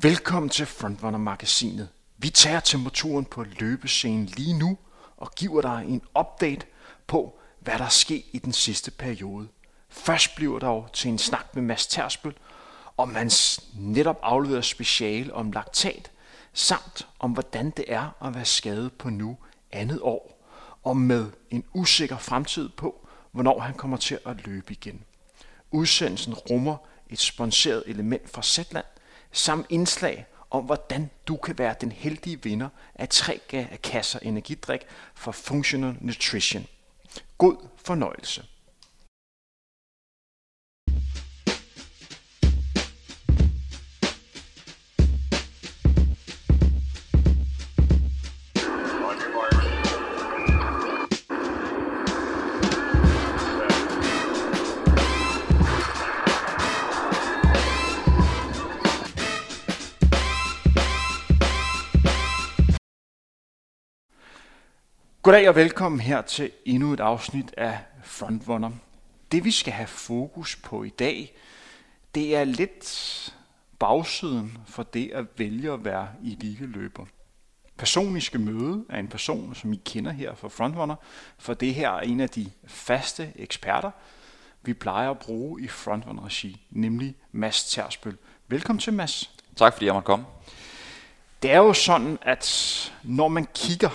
Velkommen til Frontrunner-magasinet. Vi tager temperaturen på løbescenen lige nu og giver dig en update på, hvad der er sket i den sidste periode. Først bliver der jo til en snak med Mads Tersbøl om hans netop afleverede speciale om laktat, samt om hvordan det er at være skadet på nu andet år, og med en usikker fremtid på, hvornår han kommer til at løbe igen. Udsendelsen rummer et sponsoreret element fra Zetland, samt indslag om, hvordan du kan være den heldige vinder af tre kasser energidrik fra Functional Nutrition. God fornøjelse. Goddag og velkommen her til endnu et afsnit af Frontrunner. Det vi skal have fokus på i dag, det er lidt bagsiden for det at vælge at være elite-løber. Personligt skal møde af en person, som I kender her fra Frontrunner, for det her er en af de faste eksperter, vi plejer at bruge i Frontrunner-regi, nemlig Mads Tersbøl. Velkommen til, Mads. Tak fordi jeg måtte komme. Det er jo sådan, at når man kigger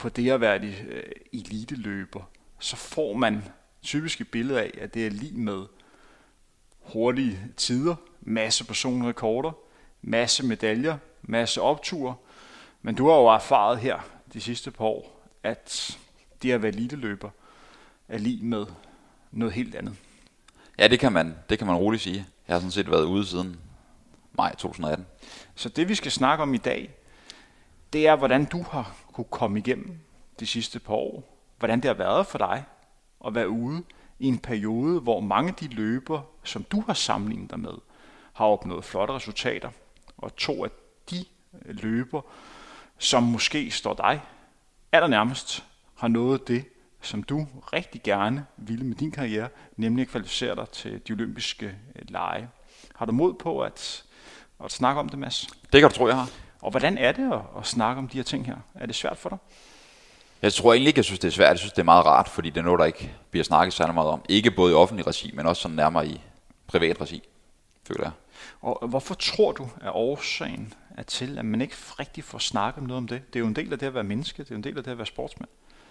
på det at være øh, eliteløber, så får man typisk et billede af, at det er lige med hurtige tider, masse personrekorder, masse medaljer, masse opture. Men du har jo erfaret her de sidste par år, at det at være eliteløber er lige med noget helt andet. Ja, det kan man, det kan man roligt sige. Jeg har sådan set været ude siden maj 2018. Så det vi skal snakke om i dag, det er, hvordan du har kunne komme igennem de sidste par år. Hvordan det har været for dig at være ude i en periode, hvor mange af de løber, som du har sammenlignet dig med, har opnået flotte resultater. Og to af de øh, løber, som måske står dig allernærmest, har nået det, som du rigtig gerne ville med din karriere, nemlig at kvalificere dig til de olympiske øh, lege. Har du mod på at, at snakke om det, Mads? Det kan du tro, jeg har. Og hvordan er det at, at snakke om de her ting her? Er det svært for dig? Jeg tror egentlig ikke, jeg synes, det er svært. Jeg synes, det er meget rart, fordi det er noget, der ikke bliver snakket særlig meget om. Ikke både i offentlig regi, men også sådan nærmere i privat regi, føler jeg. Og hvorfor tror du, at årsagen er til, at man ikke rigtig får snakket om noget om det? Det er jo en del af det at være menneske, det er jo en del af det at være sportsmand.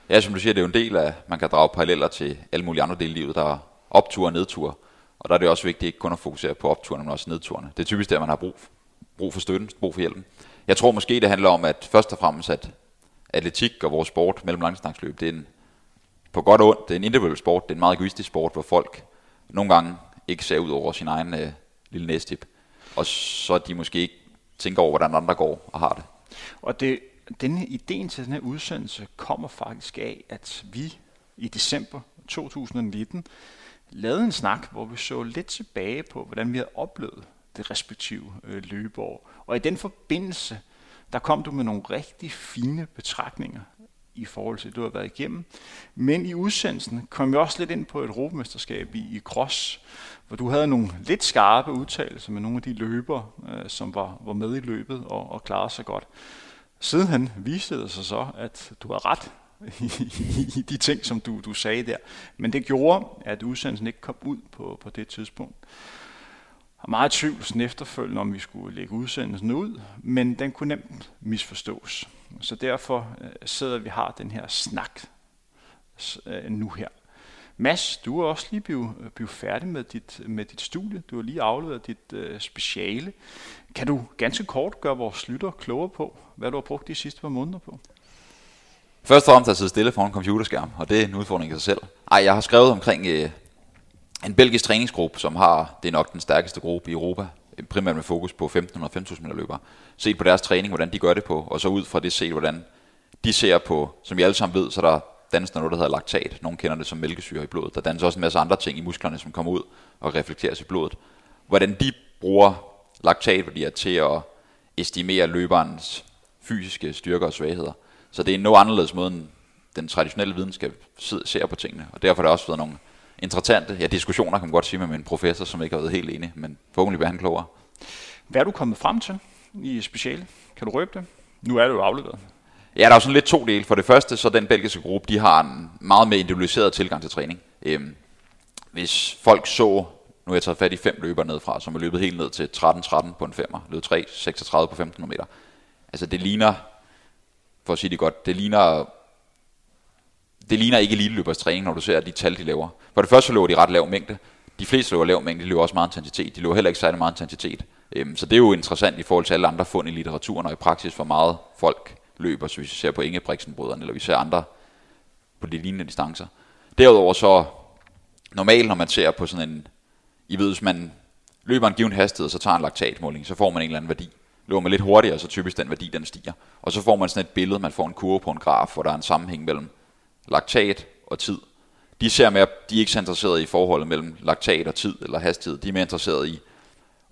Ja, som du siger, det er jo en del af, man kan drage paralleller til alle mulige andre dele i livet. Der er optur og nedtur. Og der er det også vigtigt ikke kun at fokusere på opturene, men også nedturene. Det er typisk der, man har brug, brug for støtten, brug for hjælpen. Jeg tror måske, det handler om, at først og fremmest, at atletik og vores sport mellem langdistansløb, det er en, på godt og ondt, det er en individuel sport, det er en meget egoistisk sport, hvor folk nogle gange ikke ser ud over sin egen øh, lille næstip, og så de måske ikke tænker over, hvordan andre går og har det. Og det, denne ideen til den her udsendelse kommer faktisk af, at vi i december 2019 lavede en snak, hvor vi så lidt tilbage på, hvordan vi havde oplevet det respektive øh, løbeår. Og i den forbindelse der kom du med nogle rigtig fine betragtninger i forhold til, det du har været igennem. Men i udsendelsen kom jeg også lidt ind på et europamesterskab i, i cross, hvor du havde nogle lidt skarpe udtalelser med nogle af de løber, øh, som var, var med i løbet og, og klarede sig godt. Sidenhen viste det sig så, at du har ret i, i de ting, som du, du sagde der. Men det gjorde, at udsendelsen ikke kom ud på, på det tidspunkt har meget tvivl sådan efterfølgende, om vi skulle lægge udsendelsen ud, men den kunne nemt misforstås. Så derfor øh, sidder vi har den her snak øh, nu her. Mads, du er også lige blevet, øh, blevet færdig med dit, med dit studie. Du har lige afleveret dit øh, speciale. Kan du ganske kort gøre vores lytter klogere på, hvad du har brugt de sidste par måneder på? Først og fremmest at sidde stille foran en computerskærm, og det er en udfordring i sig selv. Ej, jeg har skrevet omkring øh, en belgisk træningsgruppe, som har, det er nok den stærkeste gruppe i Europa, primært med fokus på 1500-5000 meter løbere, set på deres træning, hvordan de gør det på, og så ud fra det set, hvordan de ser på, som vi alle sammen ved, så der dannes der noget, der hedder laktat. Nogle kender det som mælkesyre i blodet. Der dannes også en masse andre ting i musklerne, som kommer ud og reflekteres i blodet. Hvordan de bruger laktatværdier til at estimere løberens fysiske styrker og svagheder. Så det er en noget anderledes måde, end den traditionelle videnskab ser på tingene. Og derfor har der også været nogle interessante ja, diskussioner, kan man godt sige, med min professor, som ikke har været helt enig, men forhåbentlig bliver han klogere. Hvad er du kommet frem til i speciale? Kan du røbe det? Nu er det jo afleveret. Ja, der er jo sådan lidt to dele. For det første, så den belgiske gruppe, de har en meget mere individualiseret tilgang til træning. Øhm, hvis folk så, nu har jeg taget fat i fem løber nedfra, som er løbet helt ned til 13-13 på en femmer, løbet 3, 36 på 1500 meter. Altså det ligner, for at sige det godt, det ligner det ligner ikke eliteløbers træning, når du ser de tal, de laver. For det første så løber de ret lav mængde. De fleste løber lav mængde, de løber også meget intensitet. De løber heller ikke særlig meget intensitet. Øhm, så det er jo interessant i forhold til alle andre fund i litteraturen, og i praksis, hvor meget folk løber, så hvis vi ser på Ingebrigtsen-brødrene, eller vi ser andre på de lignende distancer. Derudover så, normalt når man ser på sådan en, I ved, hvis man løber en given hastighed, så tager en laktatmåling, så får man en eller anden værdi. Løber man lidt hurtigere, så typisk den værdi, den stiger. Og så får man sådan et billede, man får en kurve på en graf, hvor der er en sammenhæng mellem laktat og tid. De ser mere, de er ikke så interesserede i forholdet mellem laktat og tid eller hastighed. De er mere interesserede i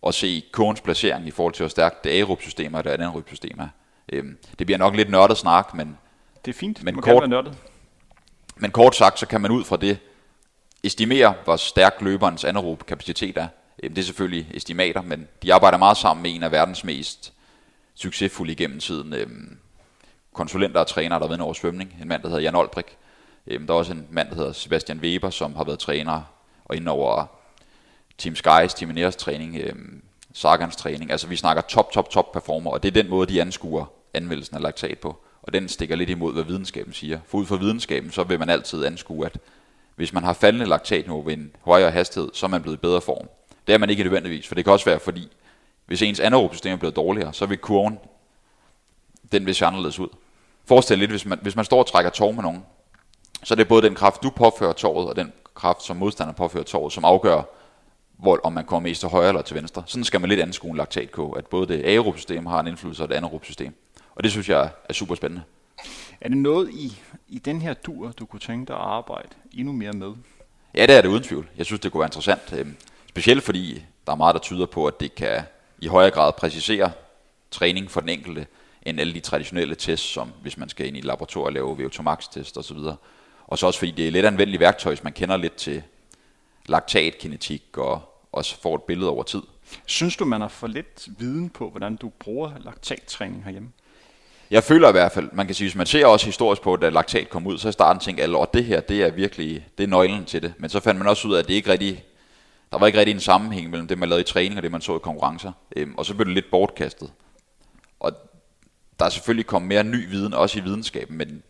at se kurvens placering i forhold til, hvor stærkt det aerob system og det anaerob system er. Øhm, det bliver nok lidt nørdet snak, men... Det er fint, men man kort, kan være nørdet. Men kort sagt, så kan man ud fra det estimere, hvor stærk løberens anaerob kapacitet er. Øhm, det er selvfølgelig estimater, men de arbejder meget sammen med en af verdens mest succesfulde igennem tiden øhm, konsulenter og trænere, der har været over svømning. En mand, der hedder Jan Olbrik. Øhm, der er også en mand, der hedder Sebastian Weber, som har været træner og ind over Team Sky's, Team Ineos træning, øhm, Sagans træning. Altså vi snakker top, top, top performer, og det er den måde, de anskuer anvendelsen af laktat på. Og den stikker lidt imod, hvad videnskaben siger. For ud fra videnskaben, så vil man altid anskue, at hvis man har faldende laktatniveau ved en højere hastighed, så er man blevet i bedre form. Det er man ikke nødvendigvis, for det kan også være, fordi hvis ens anaerobsystem er blevet dårligere, så vil kurven, den vil se anderledes ud. Forestil lidt, hvis man, hvis man står og trækker tår med nogen, så er det både den kraft, du påfører tåret, og den kraft, som modstander påfører tåret, som afgør, hvor, om man kommer mest til højre eller til venstre. Sådan skal man lidt anskue en laktatkurve, at både det aerob-system har en indflydelse, og det anaerob system. Og det synes jeg er super spændende. Er det noget i, i den her dur, du kunne tænke dig at arbejde endnu mere med? Ja, det er det uden tvivl. Jeg synes, det kunne være interessant. Øhm, specielt fordi der er meget, der tyder på, at det kan i højere grad præcisere træning for den enkelte, end alle de traditionelle tests, som hvis man skal ind i et laboratorium og lave VO2 max test osv. Og så også fordi det er lidt anvendeligt værktøj, hvis man kender lidt til laktatkinetik og også får et billede over tid. Synes du, man har for lidt viden på, hvordan du bruger laktattræning herhjemme? Jeg føler i hvert fald, man kan sige, hvis man ser også historisk på, da laktat kom ud, så i starten tænkte alle, at det her, det er virkelig, det er nøglen til det. Men så fandt man også ud af, at det ikke rigtig, der var ikke rigtig en sammenhæng mellem det, man lavede i træning og det, man så i konkurrencer. Øhm, og så blev det lidt bortkastet. Og der er selvfølgelig kommet mere ny viden, også i videnskaben, men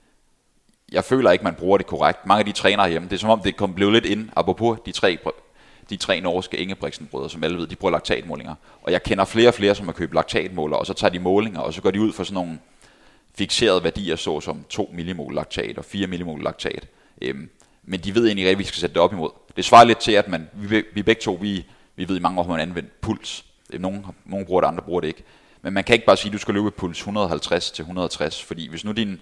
jeg føler ikke, man bruger det korrekt. Mange af de trænere hjemme, det er som om, det kom, blevet lidt ind, apropos de tre, de tre norske Ingebrigtsen-brødre, som alle ved, de bruger laktatmålinger. Og jeg kender flere og flere, som har købt laktatmåler, og så tager de målinger, og så går de ud for sådan nogle fixerede værdier, så som 2 millimol laktat og 4 millimol laktat. Øhm, men de ved egentlig ikke, at vi skal sætte det op imod. Det svarer lidt til, at man, vi, vi begge to, vi, vi ved i mange år, man anvendt puls. Øhm, nogle, nogle bruger det, andre bruger det ikke. Men man kan ikke bare sige, at du skal løbe puls 150 til 160, fordi hvis nu din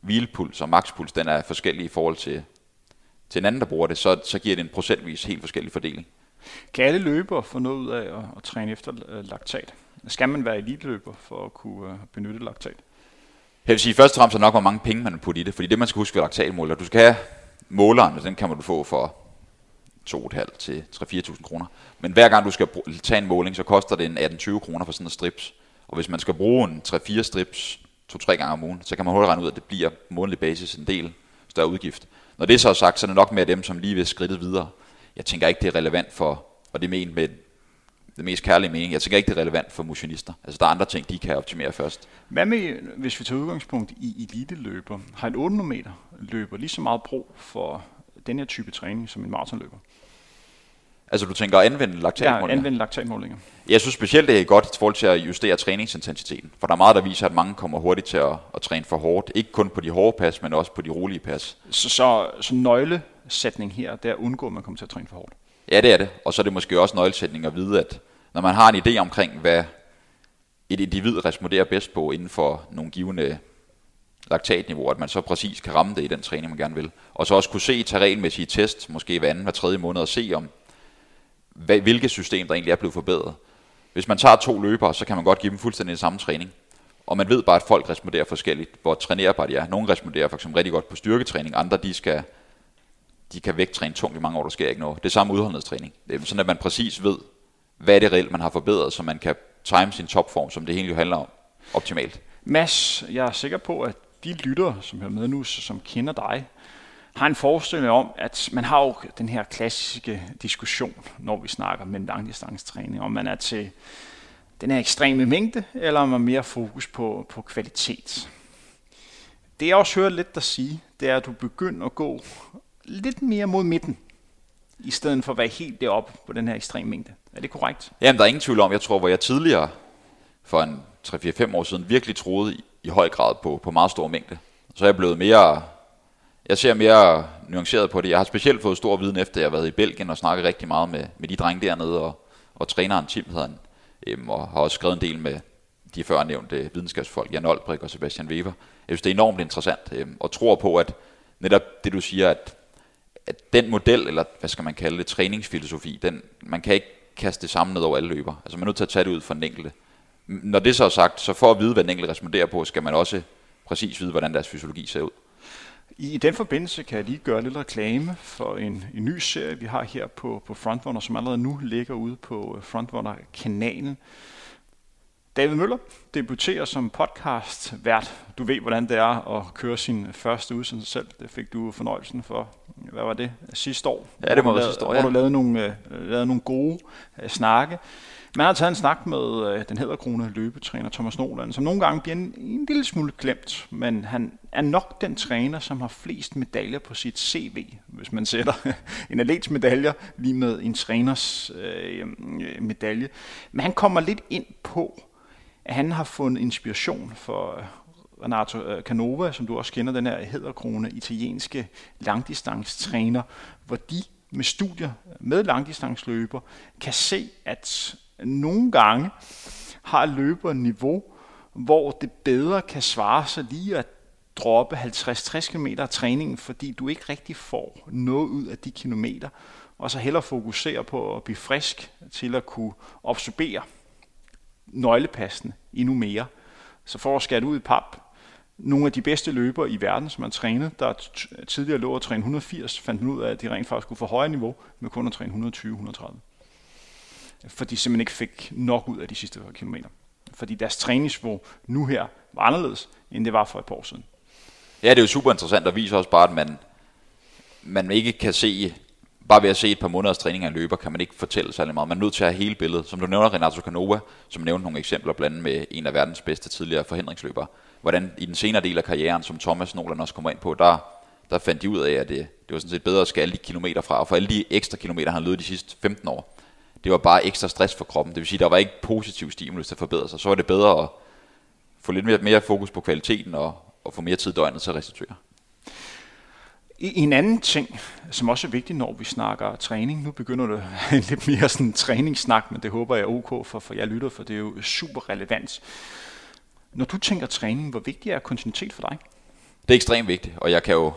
hvilepuls og makspuls, den er forskellig i forhold til, til en anden, der bruger det, så, så giver det en procentvis helt forskellig fordeling. Kan alle løbere få noget ud af at, at træne efter øh, laktat? Skal man være elitløber for at kunne øh, benytte laktat? Jeg vil sige, først og fremmest er nok, hvor mange penge man putter i det, fordi det man skal huske ved laktatmåler, du skal have måleren, den kan man du få for 2,5 til 3-4.000 kroner. Men hver gang du skal tage en måling, så koster det en 18-20 kroner for sådan en strips. Og hvis man skal bruge en 3-4 strips to-tre gange om ugen, så kan man hurtigt regne ud, at det bliver månedlig basis en del større udgift. Når det så er sagt, så er det nok med dem, som lige vil skridtet videre. Jeg tænker ikke, det er relevant for, og det er med det mest kærlige mening, jeg tænker ikke, det er relevant for motionister. Altså der er andre ting, de kan optimere først. Hvad med, hvis vi tager udgangspunkt i elite-løber? Har en 800 meter løber lige så meget brug for den her type træning som en maratonløber? Altså du tænker at anvende laktatmålinger? Ja, anvende laktatmålinger. Jeg synes specielt, det er godt i forhold til at justere træningsintensiteten. For der er meget, der viser, at mange kommer hurtigt til at, at træne for hårdt. Ikke kun på de hårde pas, men også på de rolige pas. Så, så, så nøglesætning her, det er at undgå, at man kommer til at træne for hårdt? Ja, det er det. Og så er det måske også nøglesætning at vide, at når man har en idé omkring, hvad et individ responderer bedst på inden for nogle givende laktatniveauer, at man så præcis kan ramme det i den træning, man gerne vil. Og så også kunne se tage regelmæssige test, måske hver anden, hver tredje måned, og se om, hvad, hvilket system, der egentlig er blevet forbedret. Hvis man tager to løbere, så kan man godt give dem fuldstændig den samme træning. Og man ved bare, at folk responderer forskelligt, hvor trænerbare de er. Nogle responderer for eksempel rigtig godt på styrketræning, andre de skal de kan vægttræne tungt i mange år, der sker ikke noget. Det er samme udholdenhedstræning. Det er sådan, at man præcis ved, hvad er det reelt, man har forbedret, så man kan time sin topform, som det egentlig handler om optimalt. Mads, jeg er sikker på, at de lyttere, som hører med nu, som kender dig, har en forestilling om, at man har jo den her klassiske diskussion, når vi snakker med langdistancetræning, om man er til den her ekstreme mængde, eller om man mere fokus på, på kvalitet. Det jeg også hører lidt dig sige, det er, at du begynder at gå lidt mere mod midten, i stedet for at være helt deroppe på den her ekstreme mængde. Er det korrekt? Jamen, der er ingen tvivl om, jeg tror, hvor jeg tidligere, for en 3-4-5 år siden, virkelig troede i, i høj grad på, på meget stor mængde. Så er jeg blevet mere, jeg ser mere nuanceret på det. Jeg har specielt fået stor viden efter, at jeg har været i Belgien og snakket rigtig meget med, med de drenge dernede, og, og træneren Tim hedder han, øhm, og har også skrevet en del med de førnævnte videnskabsfolk, Jan Olbrik og Sebastian Weber. Jeg synes, det er enormt interessant, øhm, og tror på, at netop det du siger, at, at den model, eller hvad skal man kalde det, træningsfilosofi, den, man kan ikke kaste det samme ned over alle løber. Altså man er nødt til at tage det ud for den enkelte. Når det så er sagt, så for at vide, hvad den enkelte responderer på, skal man også præcis vide, hvordan deres fysiologi ser ud. I den forbindelse kan jeg lige gøre lidt reklame for en, en ny serie, vi har her på, på Frontrunner, som allerede nu ligger ude på øh, Frontrunner-kanalen. David Møller debuterer som podcast vært. Du ved, hvordan det er at køre sin første udsendelse selv. Det fik du fornøjelsen for, hvad var det, sidste år? Ja, det være sidste år, ja. Hvor du lavede nogle, uh, lavede nogle gode uh, snakke. Man har taget en snak med øh, den hedderkrone løbetræner Thomas Nolan, som nogle gange bliver en, en lille smule glemt, men han er nok den træner, som har flest medaljer på sit CV, hvis man sætter en atlets medaljer lige med en træners øh, øh, medalje. Men han kommer lidt ind på, at han har fundet inspiration for øh, Renato øh, Canova, som du også kender, den her hedderkrone italienske langdistancetræner, hvor de med studier med langdistanceløber kan se, at nogle gange har løber niveau, hvor det bedre kan svare sig lige at droppe 50-60 km af træningen, fordi du ikke rigtig får noget ud af de kilometer, og så hellere fokusere på at blive frisk til at kunne absorbere nøglepassene endnu mere. Så for at skære ud i pap, nogle af de bedste løbere i verden, som har trænet, der tidligere lå at træne 180, fandt ud af, at de rent faktisk kunne få højere niveau med kun at træne 120-130 fordi de simpelthen ikke fik nok ud af de sidste par kilometer. Fordi deres træningsniveau nu her var anderledes, end det var for et par år siden. Ja, det er jo super interessant, og viser også bare, at man, man ikke kan se, bare ved at se et par måneders træning af en løber, kan man ikke fortælle særlig meget. Man er nødt til at have hele billedet. Som du nævner Renato Canova, som nævnte nogle eksempler blandt andet med en af verdens bedste tidligere forhindringsløbere. Hvordan i den senere del af karrieren, som Thomas Nolan også kommer ind på, der, der fandt de ud af, at det, det var sådan set bedre at skære alle de kilometer fra, og for alle de ekstra kilometer, han løb de sidste 15 år, det var bare ekstra stress for kroppen. Det vil sige, der var ikke positiv stimulus til at forbedre sig. Så var det bedre at få lidt mere, mere fokus på kvaliteten og, og få mere tid døgnet til at restituere. En anden ting, som også er vigtig, når vi snakker træning, nu begynder det en lidt mere sådan træningssnak, men det håber jeg er ok for, for jeg lytter, for det er jo super relevant. Når du tænker træning, hvor vigtig er kontinuitet for dig? Det er ekstremt vigtigt, og jeg kan jo,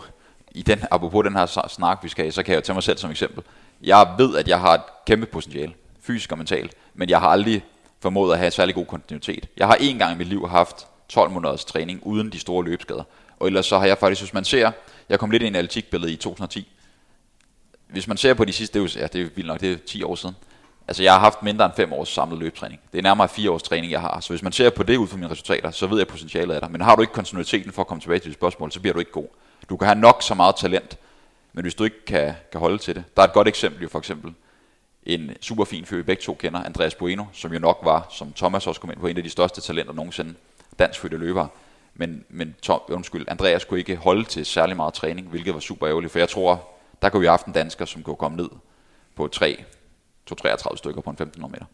i den, apropos den her snak, vi skal have, så kan jeg jo tage mig selv som eksempel. Jeg ved, at jeg har et kæmpe potentiale, fysisk og mentalt, men jeg har aldrig formået at have særlig god kontinuitet. Jeg har en gang i mit liv haft 12 måneders træning uden de store løbskader. Og ellers så har jeg faktisk, hvis man ser, jeg kom lidt ind i en atletikbillede i 2010. Hvis man ser på de sidste, det er, ja, det er vildt nok, det er 10 år siden. Altså jeg har haft mindre end 5 års samlet løbetræning. Det er nærmere 4 års træning, jeg har. Så hvis man ser på det ud fra mine resultater, så ved jeg, potentialet er der. Men har du ikke kontinuiteten for at komme tilbage til dit spørgsmål, så bliver du ikke god. Du kan have nok så meget talent, men hvis du ikke kan, kan holde til det. Der er et godt eksempel jo for eksempel. En super fin fyr, vi begge to kender, Andreas Bueno, som jo nok var, som Thomas også kom ind på, en af de største talenter nogensinde, danskfødte løbere. Men, men Tom, undskyld, Andreas kunne ikke holde til særlig meget træning, hvilket var super ærgerligt, for jeg tror, der kunne vi have haft en dansker, som kunne komme ned på 3, 2-33 stykker på en 1500 meter.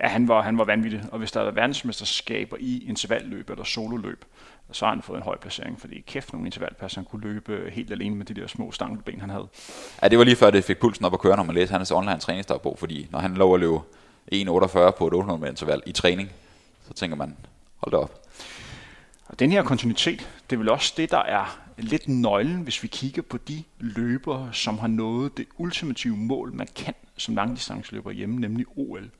Ja, han var, han var vanvittig, og hvis der er verdensmesterskaber i intervalløb eller sololøb, så har han fået en høj placering, fordi kæft nogle intervallpasser, han kunne løbe helt alene med de der små stankelben, han havde. Ja, det var lige før det fik pulsen op at køre, når man læste hans online træningsdagbog, fordi når han lov at løbe 1,48 på et 800 meter interval i træning, så tænker man, hold da op. Og den her kontinuitet, det er vel også det, der er lidt nøglen, hvis vi kigger på de løbere, som har nået det ultimative mål, man kan som langdistanceløber hjemme, nemlig OL.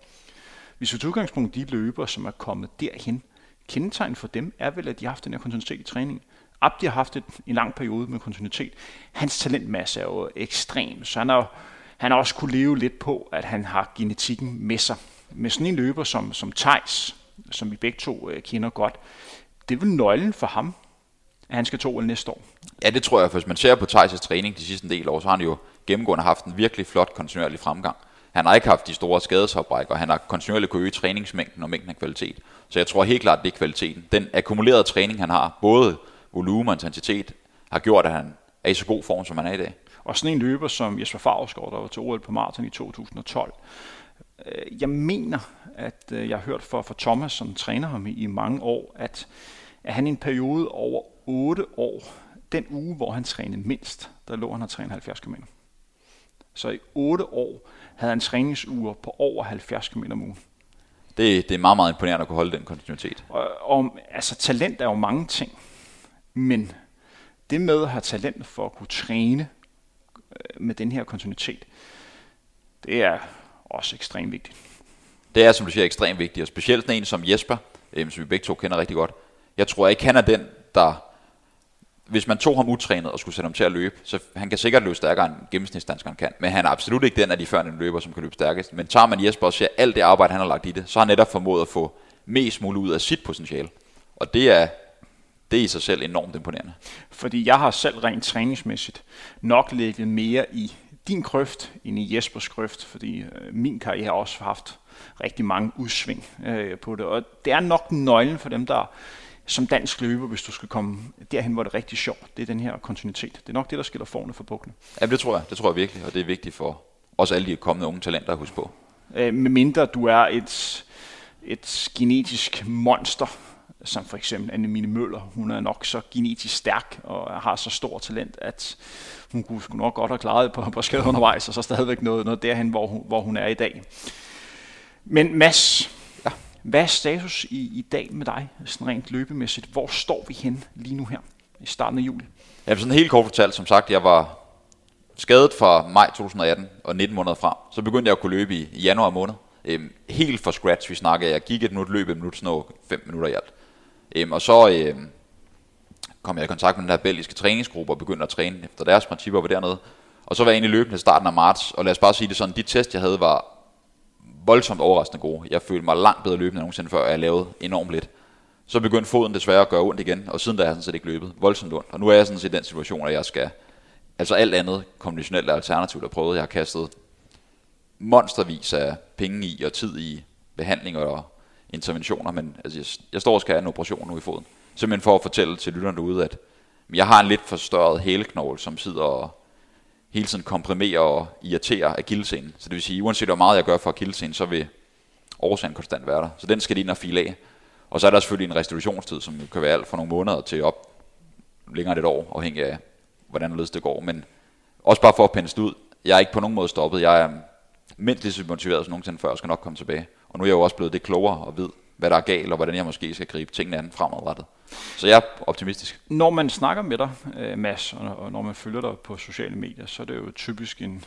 Hvis vi tager udgangspunkt de løbere, som er kommet derhen, kendetegn for dem er vel, at de har haft den her kontinuitet i træning. Abdi har haft et, en lang periode med kontinuitet. Hans talentmasse er jo ekstrem, så han har, han har også kunne leve lidt på, at han har genetikken med sig. med sådan en løber som, som Tejs, som vi begge to øh, kender godt, det er vel nøglen for ham, at han skal to OL næste år. Ja, det tror jeg, hvis man ser på Thijs' træning de sidste del år, så har han jo gennemgående haft en virkelig flot kontinuerlig fremgang. Han har ikke haft de store skadesopbræk, og han har kontinuerligt kunne øge træningsmængden og mængden af kvalitet. Så jeg tror helt klart, det er kvaliteten. Den akkumulerede træning, han har, både volumen og intensitet, har gjort, at han er i så god form, som han er i dag. Og sådan en løber som Jesper Favsgaard, der var til OL på maraton i 2012. Øh, jeg mener, at øh, jeg har hørt fra, fra Thomas, som træner ham i, i mange år, at, at han i en periode over 8 år, den uge, hvor han trænede mindst, der lå han og trænede 70 km. Så i 8 år havde han træningsuger på over 70 km om ugen. Det, det er meget, meget imponerende at kunne holde den kontinuitet. Og, og altså, talent er jo mange ting, men det med at have talent for at kunne træne øh, med den her kontinuitet, det er også ekstremt vigtigt. Det er, som du siger, ekstremt vigtigt, og specielt en som Jesper, øh, som vi begge to kender rigtig godt. Jeg tror ikke, han er den, der hvis man tog ham utrænet og skulle sætte ham til at løbe, så han kan sikkert løbe stærkere end gennemsnitsdanskeren kan, men han er absolut ikke den af de førende løber, som kan løbe stærkest. Men tager man Jesper og ser alt det arbejde, han har lagt i det, så har han netop formået at få mest muligt ud af sit potentiale. Og det er, det er i sig selv enormt imponerende. Fordi jeg har selv rent træningsmæssigt nok ligget mere i din krøft end i Jespers krøft, fordi øh, min karriere har også haft rigtig mange udsving øh, på det. Og det er nok nøglen for dem, der som dansk løber, hvis du skal komme derhen, hvor det er rigtig sjovt. Det er den her kontinuitet. Det er nok det, der skiller forne for bukkene. Ja, det tror jeg. Det tror jeg virkelig, og det er vigtigt for også alle de kommende unge talenter at huske på. Øh, med mindre du er et, et genetisk monster, som for eksempel Annemine Møller. Hun er nok så genetisk stærk og har så stor talent, at hun kunne nok godt have klaret på, på skade undervejs, og så stadigvæk noget, noget derhen, hvor hun, hvor hun er i dag. Men Mads, hvad er status i, i dag med dig, sådan rent løbemæssigt? Hvor står vi hen lige nu her i starten af juli? Ja, sådan helt kort fortalt, som sagt, jeg var skadet fra maj 2018 og 19 måneder frem. Så begyndte jeg at kunne løbe i, i januar måned. Øhm, helt fra scratch, vi snakkede. Jeg gik et minut, løb et minut, sådan 5 minutter i alt. Øhm, og så øhm, kom jeg i kontakt med den her belgiske træningsgruppe og begyndte at træne efter deres principper var dernede. Og så var jeg egentlig løbende starten af marts, og lad os bare sige det sådan, de test, jeg havde, var voldsomt overraskende gode. Jeg følte mig langt bedre løbende end nogensinde før, og jeg lavede enormt lidt. Så begyndte foden desværre at gøre ondt igen, og siden da har jeg sådan set ikke løbet. Voldsomt ondt. Og nu er jeg sådan set i den situation, at jeg skal... Altså alt andet konventionelt og alternativt at prøve. Jeg har kastet monstervis af penge i og tid i behandling og interventioner, men altså, jeg, jeg står og skal have en operation nu i foden. Simpelthen for at fortælle til lytterne derude, at jeg har en lidt forstørret hæleknogle, som sidder og hele tiden komprimere og irritere akillescenen. Så det vil sige, uanset hvor meget jeg gør for akillescenen, så vil årsagen konstant være der. Så den skal lige ind og file af. Og så er der selvfølgelig en restitutionstid, som kan være alt fra nogle måneder til op længere end et år, afhængig af, hvordan det går. Men også bare for at pænse ud, jeg er ikke på nogen måde stoppet. Jeg er mindst lige så motiveret som nogensinde før, og skal nok komme tilbage. Og nu er jeg jo også blevet det klogere og ved, hvad der er galt, og hvordan jeg måske skal gribe tingene an fremadrettet. Så jeg er optimistisk. Når man snakker med dig, øh, Mads, og når man følger dig på sociale medier, så er det jo typisk en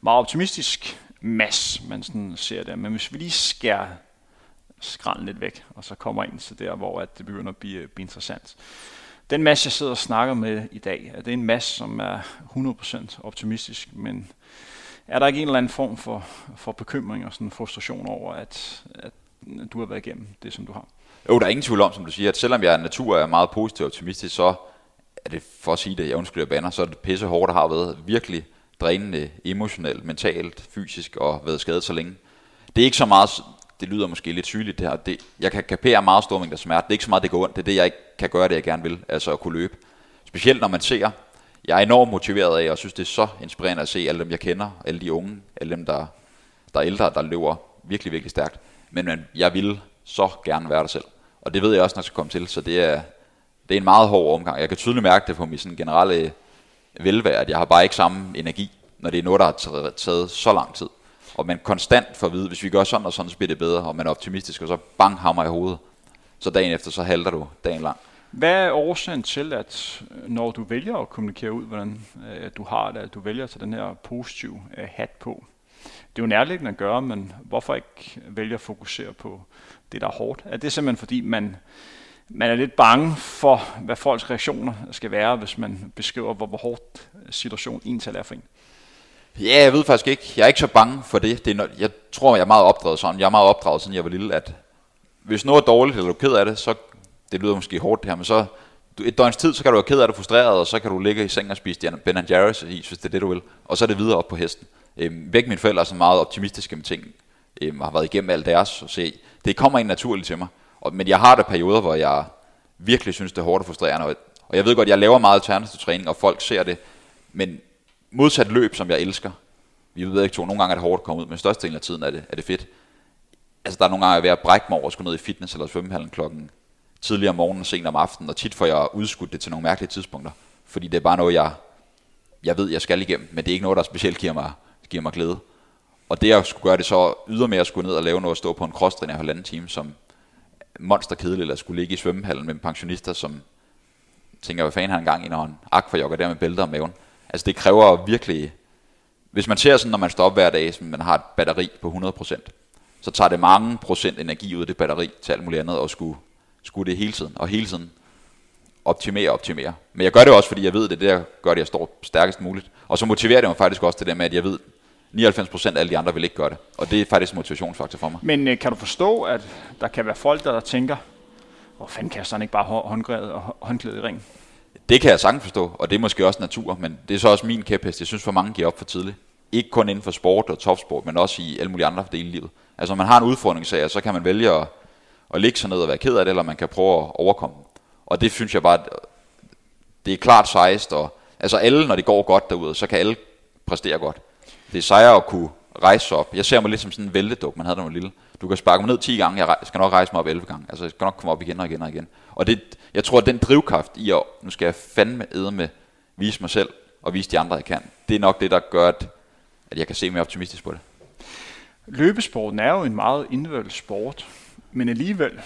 meget optimistisk Mads, man sådan ser det. Men hvis vi lige skærer skralden lidt væk, og så kommer ind til der, hvor at det begynder at blive, øh, blive interessant. Den masse, jeg sidder og snakker med i dag, er det en masse, som er 100% optimistisk, men er der ikke en eller anden form for, for bekymring og sådan frustration over, at, at du har været igennem det, som du har? Jo, der er ingen tvivl om, som du siger, at selvom jeg er natur er meget positiv og optimistisk, så er det for at sige det, jeg undskylder banner, så er det pisse hårdt, der har været virkelig drænende, emotionelt, mentalt, fysisk og været skadet så længe. Det er ikke så meget, det lyder måske lidt sygeligt det her, det, jeg kan kapere meget stor mængder smerte, det er ikke så meget, det går ondt, det er det, jeg ikke kan gøre det, jeg gerne vil, altså at kunne løbe. Specielt når man ser, jeg er enormt motiveret af, og synes, det er så inspirerende at se alle dem, jeg kender, alle de unge, alle dem, der, der er ældre, der løber virkelig, virkelig stærkt. Men, men jeg vil så gerne være der selv. Og det ved jeg også, når jeg skal komme til, så det er, det er en meget hård omgang. Jeg kan tydeligt mærke det på min sådan generelle øh, velvære, at jeg har bare ikke samme energi, når det er noget, der har taget så lang tid. Og man konstant får at vide, hvis vi gør sådan og sådan, så bliver det bedre, og man er optimistisk, og så bang hammer i hovedet. Så dagen efter, så halter du dagen lang. Hvad er årsagen til, at øh, når du vælger at kommunikere ud, hvordan øh, du har det, at du vælger at tage den her positive øh, hat på? Det er jo nærliggende at gøre, men hvorfor ikke vælge at fokusere på det, der er hårdt? Er det simpelthen fordi, man, man er lidt bange for, hvad folks reaktioner skal være, hvis man beskriver, hvor, hvor hårdt situationen egentlig er for en? Ja, jeg ved faktisk ikke. Jeg er ikke så bange for det. det er, jeg tror, jeg er meget opdraget sådan. Jeg er meget opdraget, siden jeg var lille, at hvis noget er dårligt, eller du er ked af det, så, det lyder måske hårdt det her, men så du, et døgns tid, så kan du være ked af det, frustreret, og så kan du ligge i sengen og spise Ben Jerry's is, hvis det er det, du vil. Og så er det videre op på hesten. Øhm, begge mine forældre er så meget optimistiske med ting, øhm, har været igennem alt deres, og se, det kommer ind naturligt til mig. Og, men jeg har der perioder, hvor jeg virkelig synes, det er hårdt og frustrerende, og, og jeg ved godt, jeg laver meget alternativ træning, og folk ser det, men modsat løb, som jeg elsker, vi ved ikke to, nogle gange er det hårdt at komme ud, men størstedelen af tiden er det, er det fedt. Altså der er nogle gange, jeg er ved at brække mig over at skulle ned i fitness eller svømmehallen klokken tidligere om morgenen og sent om aftenen, og tit får jeg udskudt det til nogle mærkelige tidspunkter, fordi det er bare noget, jeg, jeg ved, jeg skal igennem, men det er ikke noget, der specielt giver mig, giver mig glæde. Og det at skulle gøre det så ydermere at skulle ned og lave noget, at stå på en crosstræner i halvanden time, som monster kedeligt, eller skulle ligge i svømmehallen med pensionister, som tænker, hvad fanden har en gang i, når han akvajogger der med bælter om maven. Altså det kræver virkelig, hvis man ser sådan, når man står op hver dag, som man har et batteri på 100%, så tager det mange procent energi ud af det batteri til alt muligt andet, og skulle, skulle det hele tiden, og hele tiden optimere og optimere. Men jeg gør det også, fordi jeg ved, det er det, der gør det, jeg står stærkest muligt. Og så motiverer det mig faktisk også til det med, at jeg ved, 99% af alle de andre vil ikke gøre det. Og det er faktisk en motivationsfaktor for mig. Men øh, kan du forstå, at der kan være folk, der tænker, hvor fanden kaster han ikke bare håndgrædet og håndklædet i ring? Det kan jeg sagtens forstå, og det er måske også natur, men det er så også min kæphest. Jeg synes, for mange giver op for tidligt. Ikke kun inden for sport og topsport, men også i alle mulige andre dele i livet. Altså, når man har en udfordring, så kan man vælge at, at ligge sig ned og være ked af det, eller man kan prøve at overkomme Og det synes jeg bare, det er klart sejst, og altså alle, når det går godt derude, så kan alle præstere godt. Det er sejre at kunne rejse sig op. Jeg ser mig lidt som sådan en vælteduk, man havde, da man lille. Du kan sparke mig ned 10 gange, jeg skal nok rejse mig op 11 gange. Altså, jeg skal nok komme op igen og igen og igen. Og det, jeg tror, at den drivkraft i at, nu skal jeg fandme æde med, vise mig selv og vise de andre, jeg kan, det er nok det, der gør, at, at jeg kan se mere optimistisk på det. Løbesporten er jo en meget indvældet sport, men alligevel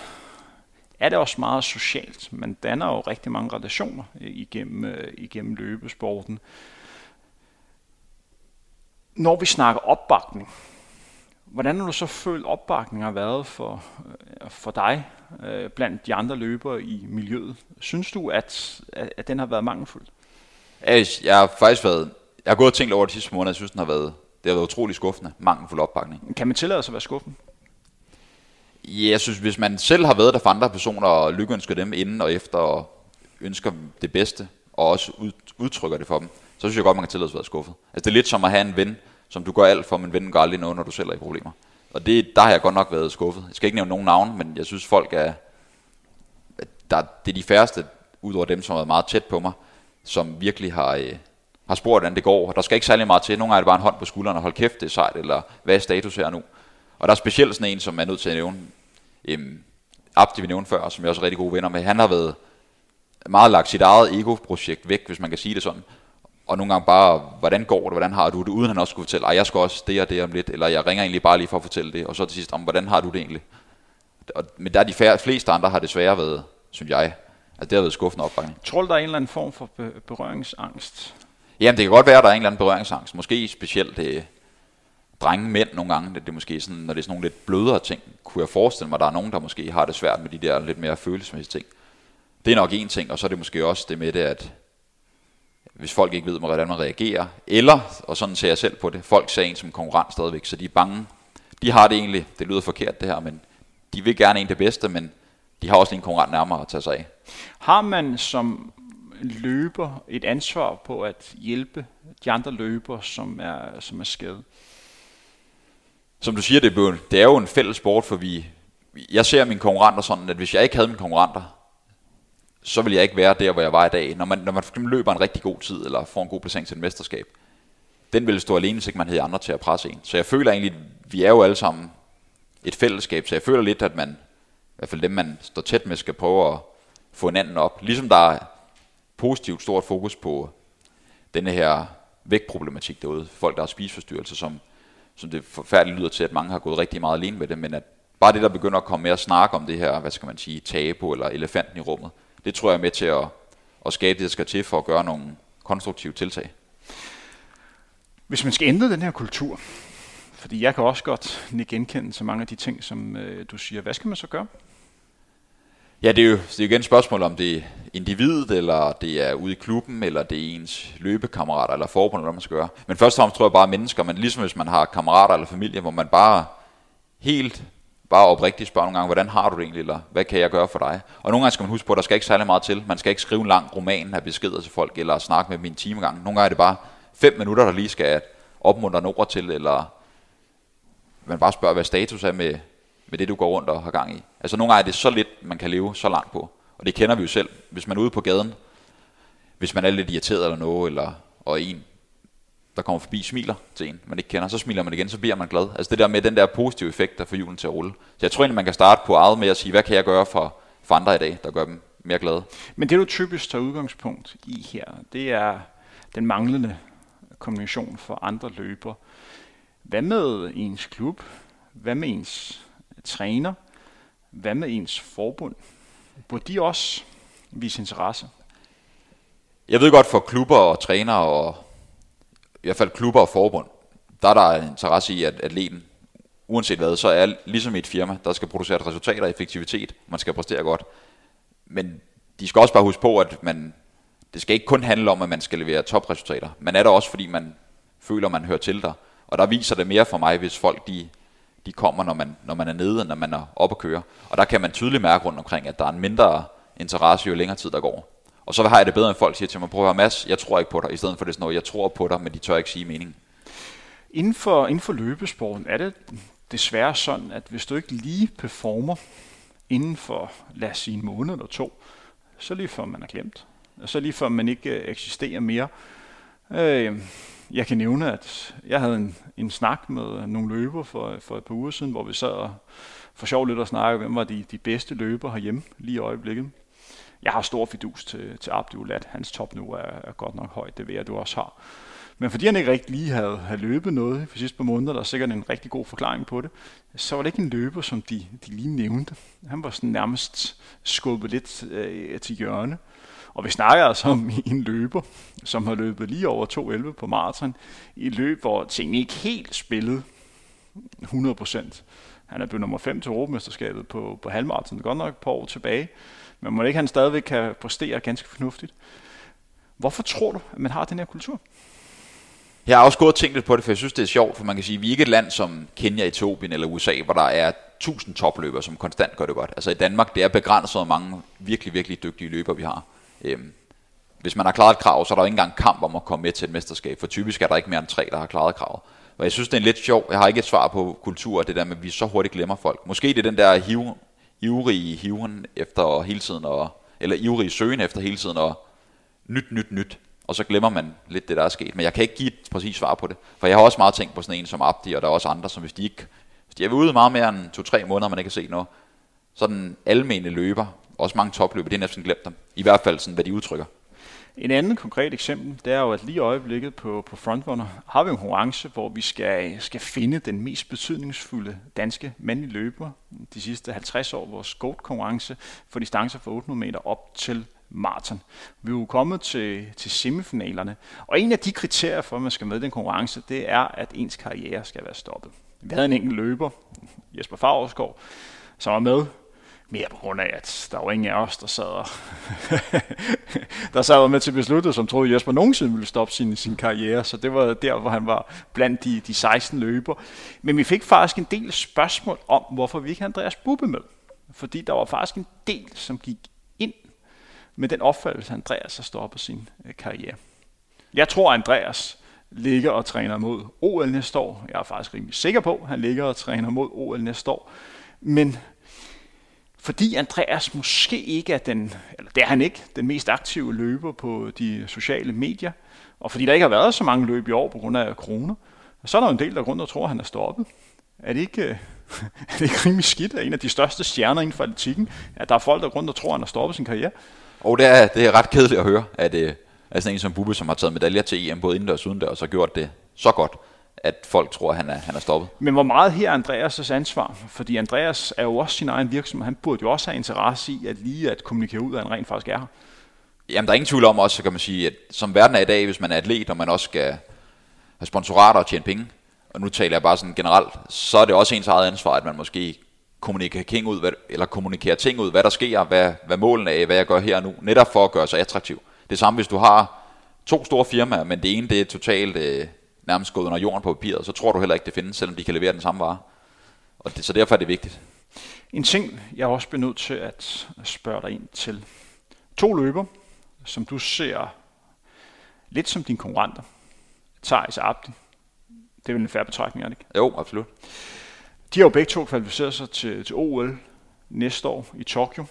er det også meget socialt. Man danner jo rigtig mange relationer igennem, øh, igennem løbesporten. Når vi snakker opbakning, hvordan har du så følt opbakningen har været for, øh, for dig øh, blandt de andre løbere i miljøet? Synes du, at, at den har været mangelfuld? Jeg har faktisk været, jeg har gået og tænkt over de sidste måneder, jeg synes, den har været, det har været utrolig skuffende, mangelfuld opbakning. Kan man tillade sig at være skuffende? Ja, jeg synes, hvis man selv har været der for andre personer, og lykkeønsker dem inden og efter, og ønsker det bedste, og også udtrykker det for dem, så synes jeg godt, man kan tillade sig at være skuffet. Altså det er lidt som at have en ven, som du gør alt for, men vennen gør aldrig noget, når du selv er i problemer. Og det, der har jeg godt nok været skuffet. Jeg skal ikke nævne nogen navn, men jeg synes folk er, der, det er de færreste, udover dem, som har været meget tæt på mig, som virkelig har, øh, har spurgt, hvordan det går. Der skal ikke særlig meget til. Nogle gange er det bare en hånd på skulderen og hold kæft, det er sejt, eller hvad er status her nu? Og der er specielt sådan en, som er nødt til at nævne, øhm, Abdi vi nævnte før, som jeg også er rigtig gode venner med. Han har været meget lagt sit eget ego-projekt væk, hvis man kan sige det sådan. Og nogle gange bare, hvordan går det, hvordan har du det, uden han også skulle fortælle, at jeg skal også det og det om lidt, eller jeg ringer egentlig bare lige for at fortælle det, og så til sidst, om hvordan har du det egentlig? Og, men der er de færre, fleste andre har desværre været, synes jeg, at det har været skuffende opbakning. Tror du, der er en eller anden form for berøringsangst? Jamen, det kan godt være, at der er en eller anden berøringsangst. Måske specielt det, øh, drenge mænd nogle gange, det er måske sådan, når det er sådan nogle lidt blødere ting, kunne jeg forestille mig, at der er nogen, der måske har det svært med de der lidt mere følelsesmæssige ting. Det er nok en ting, og så er det måske også det med det, at hvis folk ikke ved, hvordan man reagerer, eller, og sådan ser jeg selv på det, folk ser en som konkurrent stadigvæk, så de er bange. De har det egentlig, det lyder forkert det her, men de vil gerne en det bedste, men de har også en konkurrent nærmere at tage sig af. Har man som løber et ansvar på at hjælpe de andre løbere, som er, som er skadet? Som du siger, det er, det er jo en fælles sport, for vi, jeg ser mine konkurrenter sådan, at hvis jeg ikke havde mine konkurrenter, så vil jeg ikke være der, hvor jeg var i dag. Når man, når man for eksempel løber en rigtig god tid, eller får en god placering til et mesterskab, den ville stå alene, hvis ikke man havde andre til at presse en. Så jeg føler egentlig, at vi er jo alle sammen et fællesskab, så jeg føler lidt, at man, i hvert fald dem, man står tæt med, skal prøve at få hinanden op. Ligesom der er positivt stort fokus på denne her vægtproblematik derude. Folk, der har spiseforstyrrelser, som, som det forfærdeligt lyder til, at mange har gået rigtig meget alene med det, men at bare det, der begynder at komme mere snak om det her, hvad skal man sige, tabu eller elefanten i rummet, det tror jeg er med til at, at skabe det, der skal til for at gøre nogle konstruktive tiltag. Hvis man skal ændre den her kultur, fordi jeg kan også godt genkende til mange af de ting, som øh, du siger, hvad skal man så gøre? Ja, det er jo, det er igen et spørgsmål, om det er individet, eller det er ude i klubben, eller det er ens løbekammerater, eller forbund, eller hvad man skal gøre. Men først og fremmest tror jeg bare mennesker, men ligesom hvis man har kammerater eller familie, hvor man bare helt bare oprigtigt spørge nogle gange, hvordan har du det egentlig, eller hvad kan jeg gøre for dig? Og nogle gange skal man huske på, at der skal ikke særlig meget til. Man skal ikke skrive en lang roman af beskeder til folk, eller snakke med min timegang. Nogle gange er det bare fem minutter, der lige skal opmuntre en ord til, eller man bare spørger, hvad status er med, med det, du går rundt og har gang i. Altså nogle gange er det så lidt, man kan leve så langt på. Og det kender vi jo selv. Hvis man er ude på gaden, hvis man er lidt irriteret eller noget, eller, og en, der kommer forbi, smiler til en, man ikke kender, så smiler man igen, så bliver man glad. Altså det der med den der positive effekt, der får julen til at rulle. Så jeg tror egentlig, man kan starte på eget med at sige, hvad kan jeg gøre for, for andre i dag, der gør dem mere glade. Men det du typisk tager udgangspunkt i her, det er den manglende kommunikation for andre løber. Hvad med ens klub? Hvad med ens træner? Hvad med ens forbund? Burde de også vise interesse? Jeg ved godt for klubber og trænere og i hvert fald klubber og forbund, der er der interesse i, at atleten, uanset hvad, så er ligesom et firma, der skal producere resultater og effektivitet, man skal præstere godt. Men de skal også bare huske på, at man, det skal ikke kun handle om, at man skal levere topresultater. Man er der også, fordi man føler, man hører til der. Og der viser det mere for mig, hvis folk de, de kommer, når man, når man er nede, end når man er oppe at køre. Og der kan man tydeligt mærke rundt omkring, at der er en mindre interesse, jo længere tid der går. Og så har jeg det bedre, end folk siger til mig, prøv at høre Mads, jeg tror ikke på dig, i stedet for det sådan noget, jeg tror på dig, men de tør ikke sige meningen. Inden for, inden for løbesporten er det desværre sådan, at hvis du ikke lige performer inden for, lad os sige en måned eller to, så lige før man er glemt. Og så lige før man ikke øh, eksisterer mere. Øh, jeg kan nævne, at jeg havde en, en snak med nogle løber for, for et par uger siden, hvor vi sad for sjov lidt og snakkede, hvem var de, de bedste løber herhjemme lige i øjeblikket. Jeg har stor fidus til, til Abdulat. Hans top nu er, er godt nok højt, det ved jeg, du også har. Men fordi han ikke rigtig lige havde, havde løbet noget for sidste par måneder, der er sikkert en rigtig god forklaring på det, så var det ikke en løber, som de, de lige nævnte. Han var sådan nærmest skubbet lidt øh, til hjørne. Og vi snakker altså om en løber, som har løbet lige over 2.11 på maraton, i et løb, hvor tingene ikke helt spillede 100%. Han er blevet nummer 5 til Europamesterskabet på, på halvmaraton, godt nok et par år tilbage. Men må ikke han stadigvæk kan præstere ganske fornuftigt. Hvorfor tror du, at man har den her kultur? Jeg har også gået og tænkt lidt på det, for jeg synes, det er sjovt, for man kan sige, at vi er ikke et land som Kenya, Etiopien eller USA, hvor der er tusind topløbere, som konstant gør det godt. Altså i Danmark, det er begrænset, hvor mange virkelig, virkelig dygtige løbere vi har. Øhm, hvis man har klaret et krav, så er der jo ikke engang kamp om at komme med til et mesterskab, for typisk er der ikke mere end tre, der har klaret kravet. Og jeg synes, det er lidt sjovt. jeg har ikke et svar på kultur, det der med, at vi så hurtigt glemmer folk. Måske det er den der hive, ivrige hiven efter hele tiden, og, eller ivrige søgen efter hele tiden, og nyt, nyt, nyt. Og så glemmer man lidt det, der er sket. Men jeg kan ikke give et præcist svar på det. For jeg har også meget tænkt på sådan en som Abdi, og der er også andre, som hvis de ikke... Hvis de er ude meget mere end to-tre måneder, man ikke kan se noget, så den almene løber, også mange topløber, det er næsten glemt dem. I hvert fald sådan, hvad de udtrykker. En anden konkret eksempel, det er jo, at lige i øjeblikket på, på Frontrunner har vi en konkurrence, hvor vi skal, skal finde den mest betydningsfulde danske mandlige løber de sidste 50 år, vores GOAT-konkurrence for distancer fra 800 meter op til maraton. Vi er jo kommet til, til semifinalerne, og en af de kriterier for, at man skal med i den konkurrence, det er, at ens karriere skal være stoppet. Vi havde en enkelt løber, Jesper Favresgaard, som var med mere på grund af, at der var ingen af os, der sad, og der sad med til besluttet, som troede, at Jesper nogensinde ville stoppe sin, sin karriere. Så det var der, hvor han var blandt de, de 16 løber. Men vi fik faktisk en del spørgsmål om, hvorfor vi ikke havde Andreas Bubbe med. Fordi der var faktisk en del, som gik ind med den opfattelse, at Andreas har stoppet sin øh, karriere. Jeg tror, Andreas ligger og træner mod OL næste år. Jeg er faktisk rimelig sikker på, at han ligger og træner mod OL næste år. Men fordi Andreas måske ikke er den, eller det er han ikke, den mest aktive løber på de sociale medier, og fordi der ikke har været så mange løb i år på grund af corona, så er der en del, der grund og tror, at han er stoppet. Er det ikke, er det ikke rimelig skidt at en af de største stjerner inden for atletikken, at der er folk, der grund og tror, at han har stoppet sin karriere? Og det er, det er ret kedeligt at høre, at øh, det er sådan en som Bubbe, som har taget medaljer til EM både indendørs og udendørs, og så gjort det så godt, at folk tror, at han er, han er stoppet. Men hvor meget her er Andreas' ansvar? Fordi Andreas er jo også sin egen virksomhed. Han burde jo også have interesse i at lige at kommunikere ud, at han rent faktisk er her. Jamen, der er ingen tvivl om også, så kan man sige, at som verden er i dag, hvis man er atlet, og man også skal have sponsorater og tjene penge, og nu taler jeg bare sådan generelt, så er det også ens eget ansvar, at man måske kommunikere ting ud, hvad, eller kommunikere ting ud, hvad der sker, hvad, hvad målene er, hvad jeg gør her nu, netop for at gøre sig attraktiv. Det samme, hvis du har to store firmaer, men det ene det er totalt øh, nærmest gået under jorden på papiret, så tror du heller ikke, det findes, selvom de kan levere den samme vare. Og det, så derfor er det vigtigt. En ting, jeg også bliver nødt til at spørge dig ind til. To løber, som du ser lidt som dine konkurrenter. Thijs Abdi. Det er vel en færre betragtning, er det ikke? Jo, absolut. De har jo begge to kvalificeret sig til, til OL næste år i Tokyo.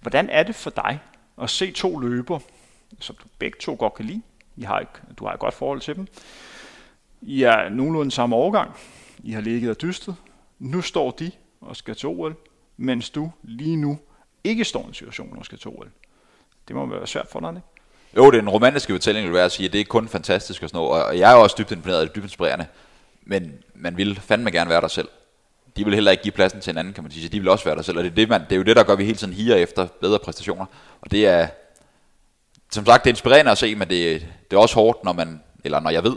Hvordan er det for dig at se to løber, som du begge to godt kan lide? I har ikke, du har et godt forhold til dem. I er nogenlunde samme årgang. I har ligget og dystet. Nu står de og skal til OL, mens du lige nu ikke står i en situation og skal til OL. Det må være svært for dig, ikke? Jo, det er en romantisk fortælling, vil være at sige, at det er kun fantastisk og sådan noget, og jeg er også dybt imponeret, og dybt inspirerende, men man vil fandme gerne være der selv. De vil heller ikke give pladsen til en anden, kan man sige, så de vil også være der selv, og det er, det, man, det er jo det, der gør, vi hele tiden higer efter bedre præstationer, og det er, som sagt, det er inspirerende at se, men det, det er også hårdt, når man, eller når jeg ved,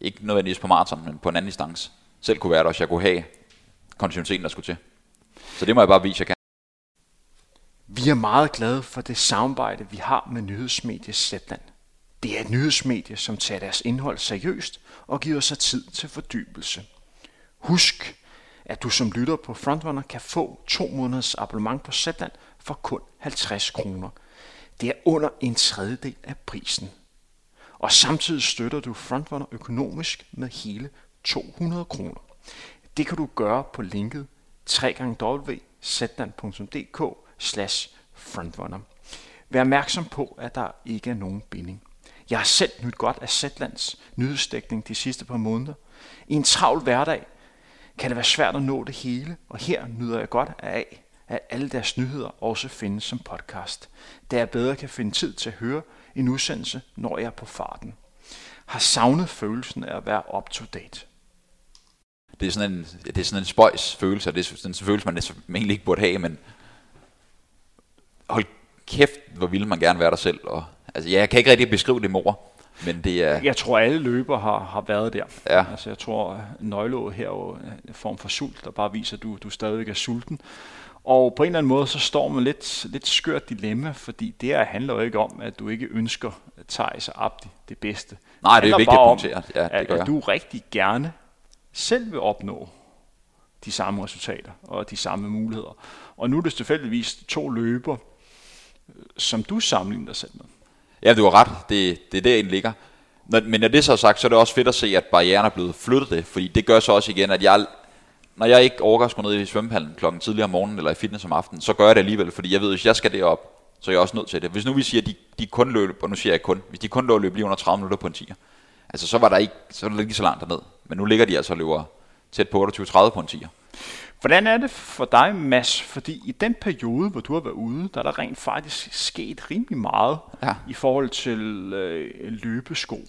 ikke nødvendigvis på maraton, men på en anden distance, selv kunne være der, også jeg kunne have kontinuiteten, der skulle til. Så det må jeg bare vise, jeg kan. Vi er meget glade for det samarbejde, vi har med nyhedsmediet Zetland. Det er et nyhedsmedie, som tager deres indhold seriøst og giver sig tid til fordybelse. Husk, at du som lytter på Frontrunner kan få to måneders abonnement på Zetland for kun 50 kroner. Det er under en tredjedel af prisen. Og samtidig støtter du Frontrunner økonomisk med hele 200 kroner. Det kan du gøre på linket www.zetland.dk slash frontrunner. Vær opmærksom på, at der ikke er nogen binding. Jeg har selv nyt godt af Zetlands nyhedsdækning de sidste par måneder. I en travl hverdag kan det være svært at nå det hele, og her nyder jeg godt af, at alle deres nyheder også findes som podcast, da jeg bedre kan finde tid til at høre en udsendelse, når jeg er på farten. Har savnet følelsen af at være up to date. Det er sådan en, det er sådan en spøjs følelse, og det er sådan en følelse, man egentlig ikke burde have, men hold kæft, hvor ville man gerne være der selv. Og, altså, ja, jeg kan ikke rigtig beskrive det mor, men det er... Jeg tror, alle løber har, har været der. Ja. Altså, jeg tror, nøglået her er jo en form for sult, der bare viser, at du, du stadig er sulten. Og på en eller anden måde, så står man lidt, lidt skørt dilemma, fordi det her handler jo ikke om, at du ikke ønsker Thijs og Abdi det bedste. Nej, det er vigtigt at punktere. Ja, det at, at du rigtig gerne selv vil opnå de samme resultater og de samme muligheder. Og nu er det tilfældigvis to løber, som du sammenligner dig selv med. Ja, du har ret. Det, det er der, den ligger. Men når det er så sagt, så er det også fedt at se, at barrieren er blevet flyttet det, fordi det gør så også igen, at jeg, når jeg ikke overgår at gå ned i svømmehallen klokken tidligere om morgenen eller i fitness om aftenen, så gør jeg det alligevel, fordi jeg ved, at hvis jeg skal derop, så er jeg også nødt til det. Hvis nu vi siger, at de, de kun løb, og nu siger jeg kun, hvis de kun lå løb lige under 30 minutter på en 10, altså så var der ikke, så var der ikke så langt derned. Men nu ligger de altså og løber tæt på 28-30 på en 10. Hvordan er det for dig, Mads? Fordi i den periode, hvor du har været ude, der er der rent faktisk sket rimelig meget ja. i forhold til øh, løbesko.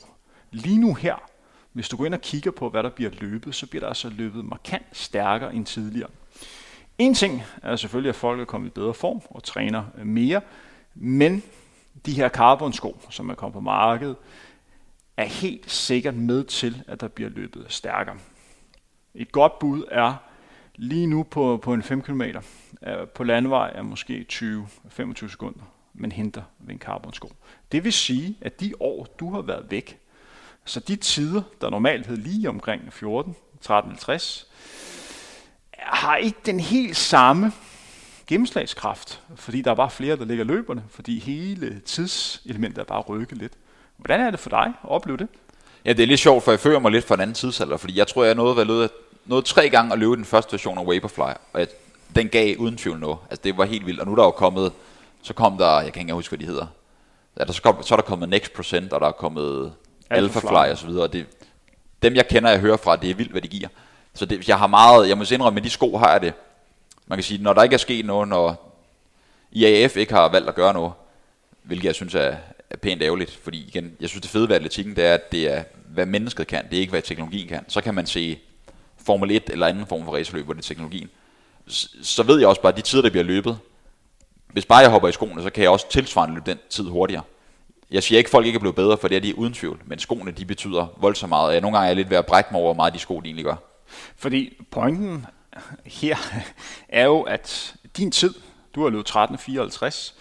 Lige nu her, hvis du går ind og kigger på, hvad der bliver løbet, så bliver der altså løbet markant stærkere end tidligere. En ting er selvfølgelig, at folk er kommet i bedre form og træner øh, mere, men de her carbon-sko, som er kommet på markedet, er helt sikkert med til, at der bliver løbet stærkere. Et godt bud er lige nu på, på en 5 km øh, på landevej er måske 20-25 sekunder, man henter ved en carbon-sko. Det vil sige, at de år, du har været væk, så de tider, der normalt hed lige omkring 14, 13.50, har ikke den helt samme gennemslagskraft, fordi der er bare flere, der ligger løberne, fordi hele tidselementet er bare rykket lidt. Hvordan er det for dig at opleve det? Ja, det er lidt sjovt, for jeg føler mig lidt fra en anden tidsalder, fordi jeg tror, jeg nåede, hvad lød, nåede tre gange at løbe den første version af Vaporfly, og jeg, den gav uden tvivl noget. Altså, det var helt vildt, og nu er der jo kommet, så kom der, jeg kan ikke huske, hvad de hedder, ja, der, så, kom, så er der kommet Next Percent, og der er kommet Alpha Fly og så videre, og det, dem jeg kender, jeg hører fra, det er vildt, hvad de giver. Så det, jeg har meget, jeg må indrømme, med de sko har jeg det, man kan sige, når der ikke er sket noget, når IAF ikke har valgt at gøre noget, hvilket jeg synes er, er pænt ærgerligt, fordi igen, jeg synes det fede ved atletikken, det er, at det er, hvad mennesket kan, det er ikke, hvad teknologien kan. Så kan man se Formel 1 eller anden form for racerløb, hvor det er teknologien. Så ved jeg også bare, at de tider, der bliver løbet, hvis bare jeg hopper i skoene, så kan jeg også tilsvarende løbe den tid hurtigere. Jeg siger ikke, at folk ikke er blevet bedre, for det er de uden tvivl, men skoene de betyder voldsomt meget. Jeg, nogle gange er jeg lidt ved at brække mig over, hvor meget de sko de egentlig gør. Fordi pointen her er jo, at din tid, du har løbet 13.54,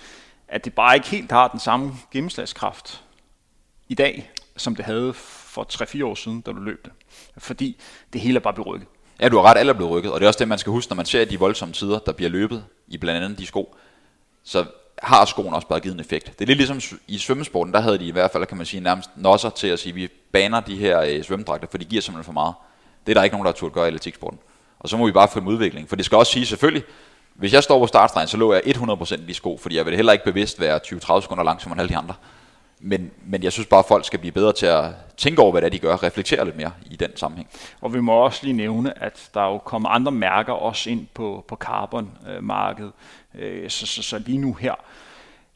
at det bare ikke helt har den samme gennemslagskraft i dag, som det havde for 3-4 år siden, da du løb det. Fordi det hele er bare blevet rykket. Ja, du har ret, alle er blevet rykket, og det er også det, man skal huske, når man ser de voldsomme tider, der bliver løbet i blandt andet de sko, så har skoen også bare givet en effekt. Det er lidt ligesom i svømmesporten, der havde de i hvert fald, kan man sige, nærmest nosser til at sige, at vi baner de her øh, svømmedragter, for de giver simpelthen for meget. Det er der ikke nogen, der har turde gøre i atletiksporten. Og så må vi bare få en udvikling. For det skal også sige selvfølgelig, hvis jeg står på startstregen, så lå jeg 100% i de sko, fordi jeg vil heller ikke bevidst være 20-30 sekunder langsommere end alle de andre. Men, men jeg synes bare, at folk skal blive bedre til at tænke over, hvad det er, de gør, reflektere lidt mere i den sammenhæng. Og vi må også lige nævne, at der er jo kommet andre mærker også ind på, på carbon-markedet. Øh, Øh, så, så, så lige nu her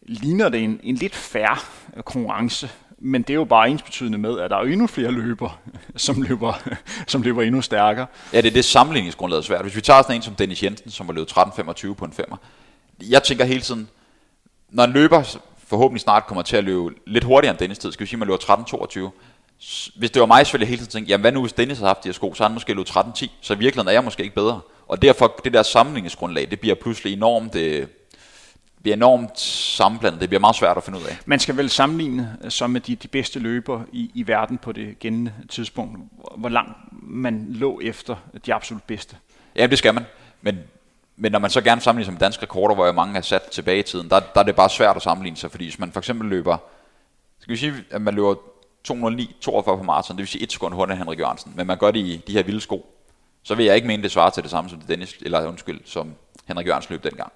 ligner det en, en lidt færre øh, konkurrence men det er jo bare ens betydende med, at der er endnu flere løber, som løber, som løber endnu stærkere. Ja, det er det sammenligningsgrundlaget svært. Hvis vi tager sådan en som Dennis Jensen, som har løbet 13.25 på en femmer. Jeg tænker hele tiden, når en løber forhåbentlig snart kommer til at løbe lidt hurtigere end Dennis tid, skal vi sige, at man løber 13.22. Hvis det var mig, så ville jeg hele tiden tænke, jamen hvad nu hvis Dennis har haft de her sko, så har han måske løbet 13.10, så i virkeligheden er jeg måske ikke bedre. Og derfor, det der sammenligningsgrundlag, det bliver pludselig enormt øh, bliver enormt sammenblandet. Det bliver meget svært at finde ud af. Man skal vel sammenligne så med de, de bedste løber i, i verden på det gældende tidspunkt, hvor langt man lå efter de absolut bedste. Ja, det skal man. Men, men når man så gerne sammenligner med danske rekorder, hvor mange er sat tilbage i tiden, der, der er det bare svært at sammenligne sig, fordi hvis man for eksempel løber, skal vi sige, at man løber 209, 42 på maraton, det vil sige et sekund hurtigere end Henrik Jørgensen, men man gør det i de her vilde sko, så vil jeg ikke mene, det svarer til det samme som det Dennis, eller undskyld, som Henrik Jørgensen løb dengang.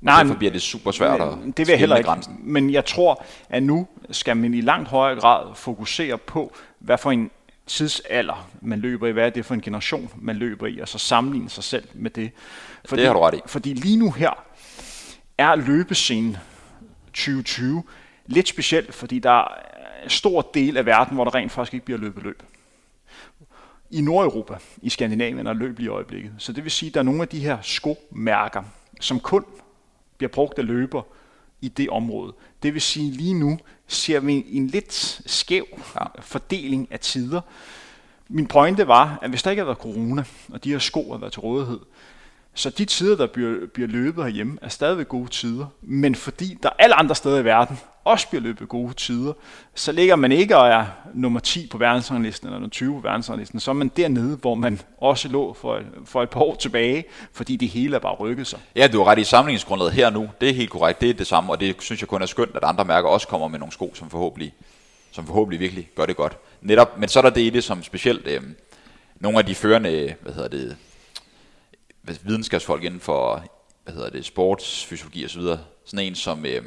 Nej, derfor bliver det super svært at det vil jeg heller ikke. Grænsen. Men jeg tror, at nu skal man i langt højere grad fokusere på, hvad for en tidsalder man løber i, hvad er det for en generation man løber i, og så sammenligne sig selv med det. Fordi, det har du ret i. Fordi lige nu her er løbescenen 2020 lidt specielt, fordi der er en stor del af verden, hvor der rent faktisk ikke bliver løbet løb. I Nordeuropa, i Skandinavien, og løb i øjeblikket. Så det vil sige, at der er nogle af de her skomærker, som kun bliver brugt af løber i det område. Det vil sige, lige nu ser vi en lidt skæv fordeling af tider. Min pointe var, at hvis der ikke havde været corona, og de her sko havde været til rådighed, så de tider, der bliver, bliver løbet herhjemme, er stadigvæk gode tider. Men fordi der alle andre steder i verden også bliver løbet gode tider, så ligger man ikke og er nummer 10 på verdensranglisten eller nummer 20 på verdensranglisten, så er man dernede, hvor man også lå for, for et par år tilbage, fordi det hele er bare rykket sig. Ja, du har ret i samlingsgrundlaget her nu. Det er helt korrekt, det er det samme, og det synes jeg kun er skønt, at andre mærker også kommer med nogle sko, som forhåbentlig, som forhåbentlig virkelig gør det godt. Netop, men så er der det i det, som specielt øh, nogle af de førende, hvad hedder det, videnskabsfolk inden for hvad hedder det, sportsfysiologi osv. Sådan en som øh,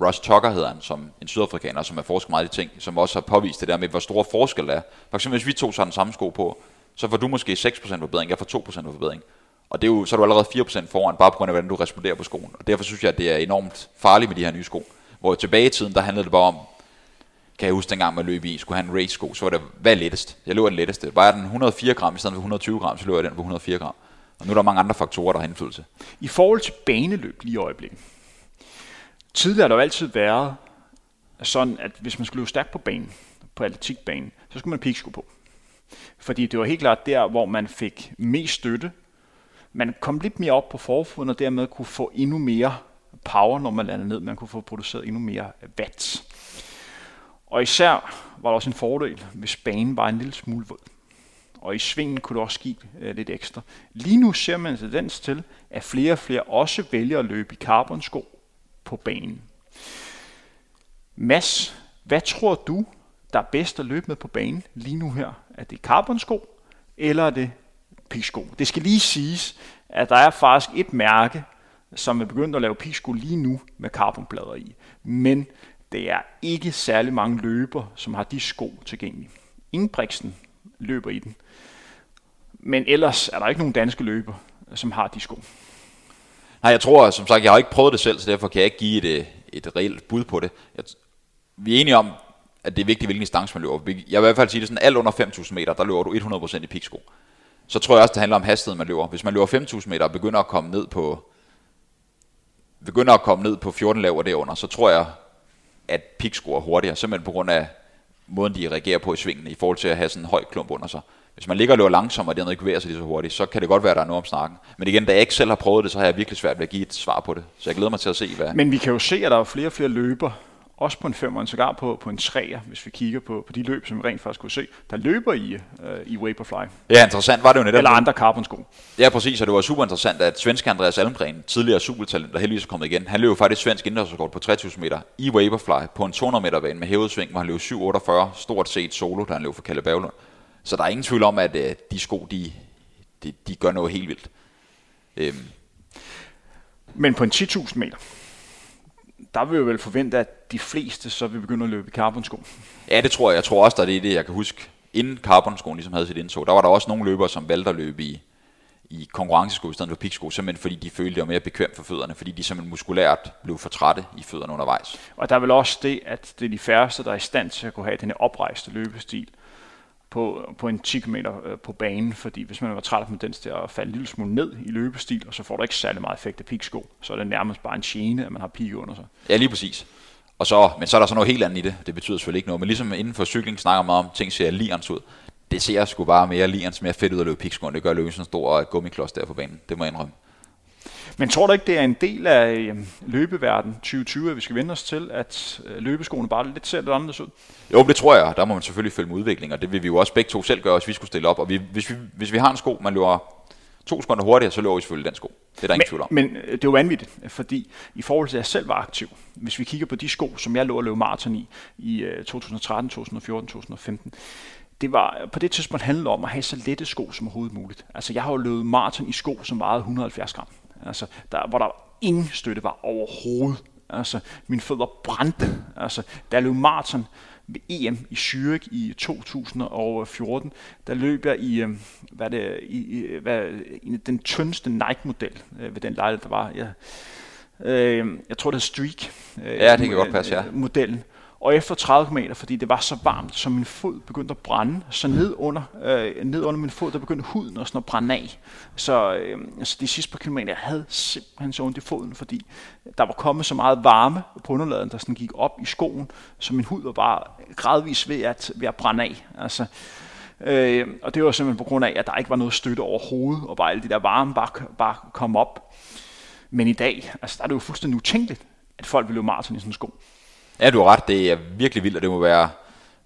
Russ Tucker hedder han, som en sydafrikaner, som har forsket meget i ting, som også har påvist det der med, hvor store forskel der er. For eksempel, hvis vi to tager den samme sko på, så får du måske 6% forbedring, jeg får 2% forbedring. Og det er jo, så er du allerede 4% foran, bare på grund af, hvordan du responderer på skoen. Og derfor synes jeg, at det er enormt farligt med de her nye sko. Hvor tilbage i tiden, der handlede det bare om, kan jeg huske dengang, man løb i, skulle have en race sko, så var det, hvad er lettest? Jeg løber den letteste. Var den 104 gram i stedet for 120 gram, så løber jeg den på 104 gram. Og nu er der mange andre faktorer, der har indflydelse. I forhold til baneløb lige i øjeblikket. Tidligere har der jo altid været sådan, at hvis man skulle løbe stærkt på banen, på atletikbanen, så skulle man piksko på. Fordi det var helt klart der, hvor man fik mest støtte. Man kom lidt mere op på forfoden, og dermed kunne få endnu mere power, når man landede ned. Man kunne få produceret endnu mere watt. Og især var der også en fordel, hvis banen var en lille smule våd og i svingen kunne det også give øh, lidt ekstra. Lige nu ser man en tendens til, at flere og flere også vælger at løbe i carbonsko på banen. Mads, hvad tror du, der er bedst at løbe med på banen lige nu her? Er det carbonsko, eller er det piksko? Det skal lige siges, at der er faktisk et mærke, som er begyndt at lave piksko lige nu med carbonplader i. Men det er ikke særlig mange løber, som har de sko tilgængelige. Ingebrigtsen løber i den. Men ellers er der ikke nogen danske løber, som har de sko. Nej, jeg tror, som sagt, jeg har ikke prøvet det selv, så derfor kan jeg ikke give et, øh, et reelt bud på det. Jeg, vi er enige om, at det er vigtigt, hvilken distance man løber. Jeg vil i hvert fald sige det sådan, alt under 5.000 meter, der løber du 100% i piksko. Så tror jeg også, det handler om hastigheden, man løber. Hvis man løber 5.000 meter og begynder at komme ned på begynder at komme ned på 14 laver derunder, så tror jeg, at piksko er hurtigere, simpelthen på grund af måden, de reagerer på i svingene, i forhold til at have sådan en høj klump under sig. Hvis man ligger og løber langsomt, og dermed ikke bevæger sig lige så hurtigt, så kan det godt være, at der er noget om snakken. Men igen, da jeg ikke selv har prøvet det, så har jeg virkelig svært ved at give et svar på det. Så jeg glæder mig til at se, hvad... Men vi kan jo se, at der er flere og flere løber, også på en 5 og sågar på, på en 3'er, hvis vi kigger på, på de løb, som vi rent faktisk kunne se, der løber i, øh, i Vaporfly. Ja, interessant var det jo netop. Eller andre carbonsko. Ja, præcis, og det var super interessant, at svenske Andreas Almgren, tidligere supertalent, der heldigvis er kommet igen, han løb faktisk svensk indendørsrekord på 3000 meter i Vaporfly på en 200 meter bane med hævet sving, hvor han løb 7.48, stort set solo, da han løb for Kalle Bavlund. Så der er ingen tvivl om, at øh, de sko, de, de, de gør noget helt vildt. Øhm. Men på en 10.000 meter, der vil jeg vel forvente, at de fleste så vil begynde at løbe i carbonsko. Ja, det tror jeg. Jeg tror også, at det er det, jeg kan huske. Inden carbonskoen ligesom havde sit indtog, der var der også nogle løbere, som valgte at løbe i, i konkurrencesko i stedet for piksko, simpelthen fordi de følte, det var mere bekvemt for fødderne, fordi de simpelthen muskulært blev for trætte i fødderne undervejs. Og der er vel også det, at det er de færreste, der er i stand til at kunne have den her oprejste løbestil på, på en 10 km øh, på banen, fordi hvis man var træt af tendens til at falde en lille smule ned i løbestil, og så får du ikke særlig meget effekt af piksko, så er det nærmest bare en gene, at man har pik under sig. Ja, lige præcis. Og så, men så er der så noget helt andet i det. Det betyder selvfølgelig ikke noget. Men ligesom inden for cykling snakker man om, ting ser lians ud. Det ser sgu bare mere lians, mere fedt ud at løbe piksko, det gør løbe sådan en stor øh, gummiklods der på banen. Det må jeg indrømme. Men tror du ikke, det er en del af øh, løbeverden 2020, at vi skal vende os til, at øh, løbeskoene bare lidt ser lidt anderledes ud? Jo, det tror jeg. Der må man selvfølgelig følge med udviklingen, og det vil vi jo også begge to selv gøre, hvis vi skulle stille op. Og vi, hvis, vi, hvis vi har en sko, man løber to sekunder hurtigere, så løber vi selvfølgelig den sko. Det er der men, ingen tvivl om. Men øh, det er jo vanvittigt, fordi i forhold til, at jeg selv var aktiv, hvis vi kigger på de sko, som jeg lå og løb maraton i, i 2013, 2014, 2015, det var på det tidspunkt handlede om at have så lette sko som overhovedet muligt. Altså jeg har jo løbet maraton i sko, som vejede 170 gram. Altså, der, hvor der ingen støtte var overhovedet. Altså, mine fødder brændte. Altså, da jeg løb maraton ved EM i Zürich i 2014, der løb jeg i, øh, hvad det, i, hvad, i den tyndeste Nike-model øh, ved den lejlighed, der var. Jeg, øh, jeg tror, det er Streak. Øh, ja, det kan godt passe, ja. Modellen. Og efter 30 km, fordi det var så varmt, så min fod begyndte at brænde, så ned under, øh, ned under min fod, der begyndte huden at, sådan at brænde af. Så øh, altså de sidste par kilometer, jeg havde simpelthen så ondt i foden, fordi der var kommet så meget varme på underladen, der sådan gik op i skoen, så min hud var bare gradvist ved at, ved at brænde af. Altså, øh, og det var simpelthen på grund af, at der ikke var noget støtte overhovedet, og bare alle de der varme bare, bare kom op. Men i dag, altså der er det jo fuldstændig utænkeligt, at folk vil løbe maraton i sådan en sko. Ja, du har ret. Det er virkelig vildt, og det må være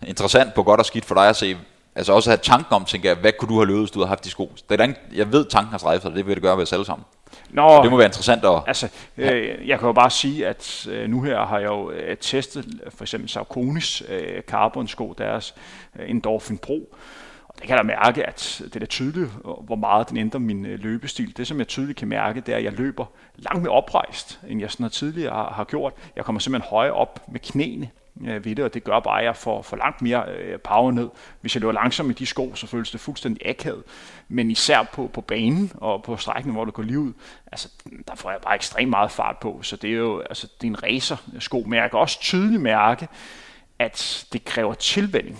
interessant på godt og skidt for dig at se. Altså også at have tanken om, tænker jeg, hvad kunne du have løbet, hvis du havde haft de sko? Det er ingen, jeg ved, tanken har drevet sig, det vil det gøre ved os alle sammen. Nå, det må være interessant at... Altså, øh, jeg kan jo bare sige, at øh, nu her har jeg jo øh, testet for eksempel Sauconis øh, carbon-sko, deres øh, Endorphin Pro, og det kan jeg mærke, at det er tydeligt, hvor meget den ændrer min øh, løbestil. Det, som jeg tydeligt kan mærke, det er, at jeg løber langt mere oprejst, end jeg sådan tidligere har, gjort. Jeg kommer simpelthen højere op med knæene øh, ved det, og det gør bare, at jeg får, får langt mere øh, power ned. Hvis jeg løber langsomt i de sko, så føles det fuldstændig akavet. Men især på, på banen og på strækningen, hvor det går lige ud, altså, der får jeg bare ekstremt meget fart på. Så det er jo altså, det er en racer-sko, men jeg kan også tydeligt mærke, at det kræver tilvænding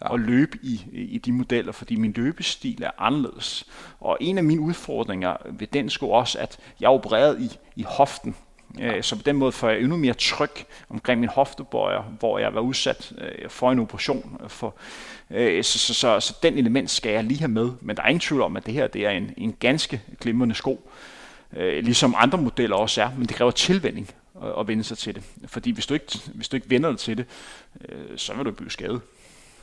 at løbe i, i de modeller, fordi min løbestil er anderledes. Og en af mine udfordringer ved den sko også, at jeg er opereret i, i hoften, øh, så på den måde får jeg endnu mere tryk omkring min hoftebøjer, hvor jeg var udsat øh, for en operation. Øh, for, så, så, så, så den element skal jeg lige have med. Men der er ingen tvivl om, at det her det er en, en ganske glimrende sko. Ligesom andre modeller også er, men det kræver tilvænding at vende sig til det. Fordi hvis du ikke, hvis du ikke vender dig til det, så vil du blive skadet.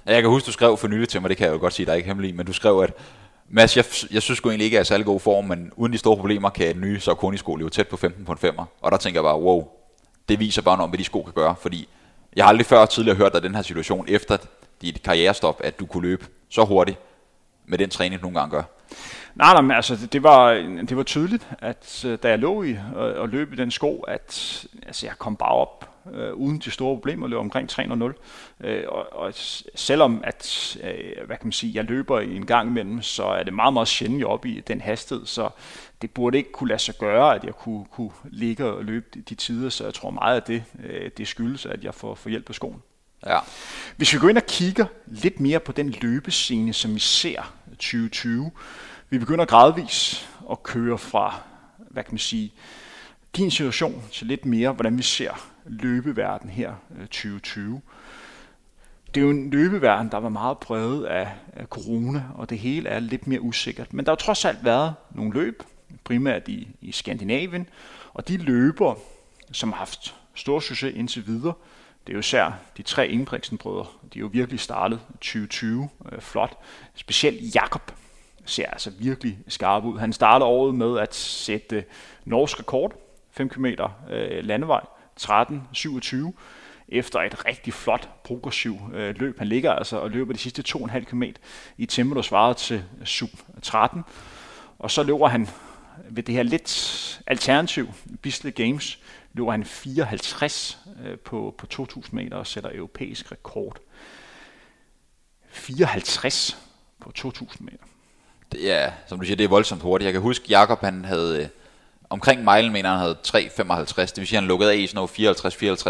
Altså, jeg kan huske, du skrev for nylig til mig, det kan jeg jo godt sige, der er ikke hemmelig, men du skrev, at Mads, jeg, jeg synes sgu egentlig ikke, at jeg er særlig god form, men uden de store problemer kan en nye Saucony-sko leve tæt på 15 på en femmer. Og der tænker jeg bare, wow, det viser bare noget om, hvad de sko kan gøre, fordi jeg har aldrig før tidligere hørt dig den her situation, efter dit karrierestop, at du kunne løbe så hurtigt med den træning, du nogle gange gør. Nej, nej, men altså, det, var, det var tydeligt, at øh, da jeg lå i og, og løb i den sko, at altså, jeg kom bare op øh, uden de store problemer, løb omkring 3.0. Øh, og, og selvom at, øh, hvad kan man sige, jeg løber i en gang imellem, så er det meget, meget sjældent, jeg oppe i den hastighed, så det burde ikke kunne lade sig gøre, at jeg kunne, kunne ligge og løbe de, de tider, så jeg tror meget af det, øh, det skyldes, at jeg får, får hjælp af skoen. Ja. Hvis vi går ind og kigger lidt mere på den løbescene, som vi ser 2020, vi begynder gradvis at køre fra, hvad kan man sige, din situation til lidt mere, hvordan vi ser løbeverden her øh, 2020. Det er jo en løbeverden, der var meget præget af, corona, og det hele er lidt mere usikkert. Men der har trods alt været nogle løb, primært i, i Skandinavien, og de løber, som har haft stor succes indtil videre, det er jo især de tre Ingebrigtsen-brødre. De er jo virkelig startet 2020 øh, flot. Specielt Jakob ser altså virkelig skarp ud. Han starter året med at sætte norsk rekord, 5 km øh, landevej, 13.27, efter et rigtig flot progressiv øh, løb. Han ligger altså og løber de sidste 2,5 km i tempo, der svarede til sub 13. Og så løber han ved det her lidt alternativ, Bisle Games, løber han 54 øh, på, på 2000 meter og sætter europæisk rekord. 54 på 2000 meter. Det er, som du siger, det er voldsomt hurtigt. Jeg kan huske, Jakob han havde øh, omkring mejlen, mener han havde 3,55. Det vil sige, han lukkede af i sådan noget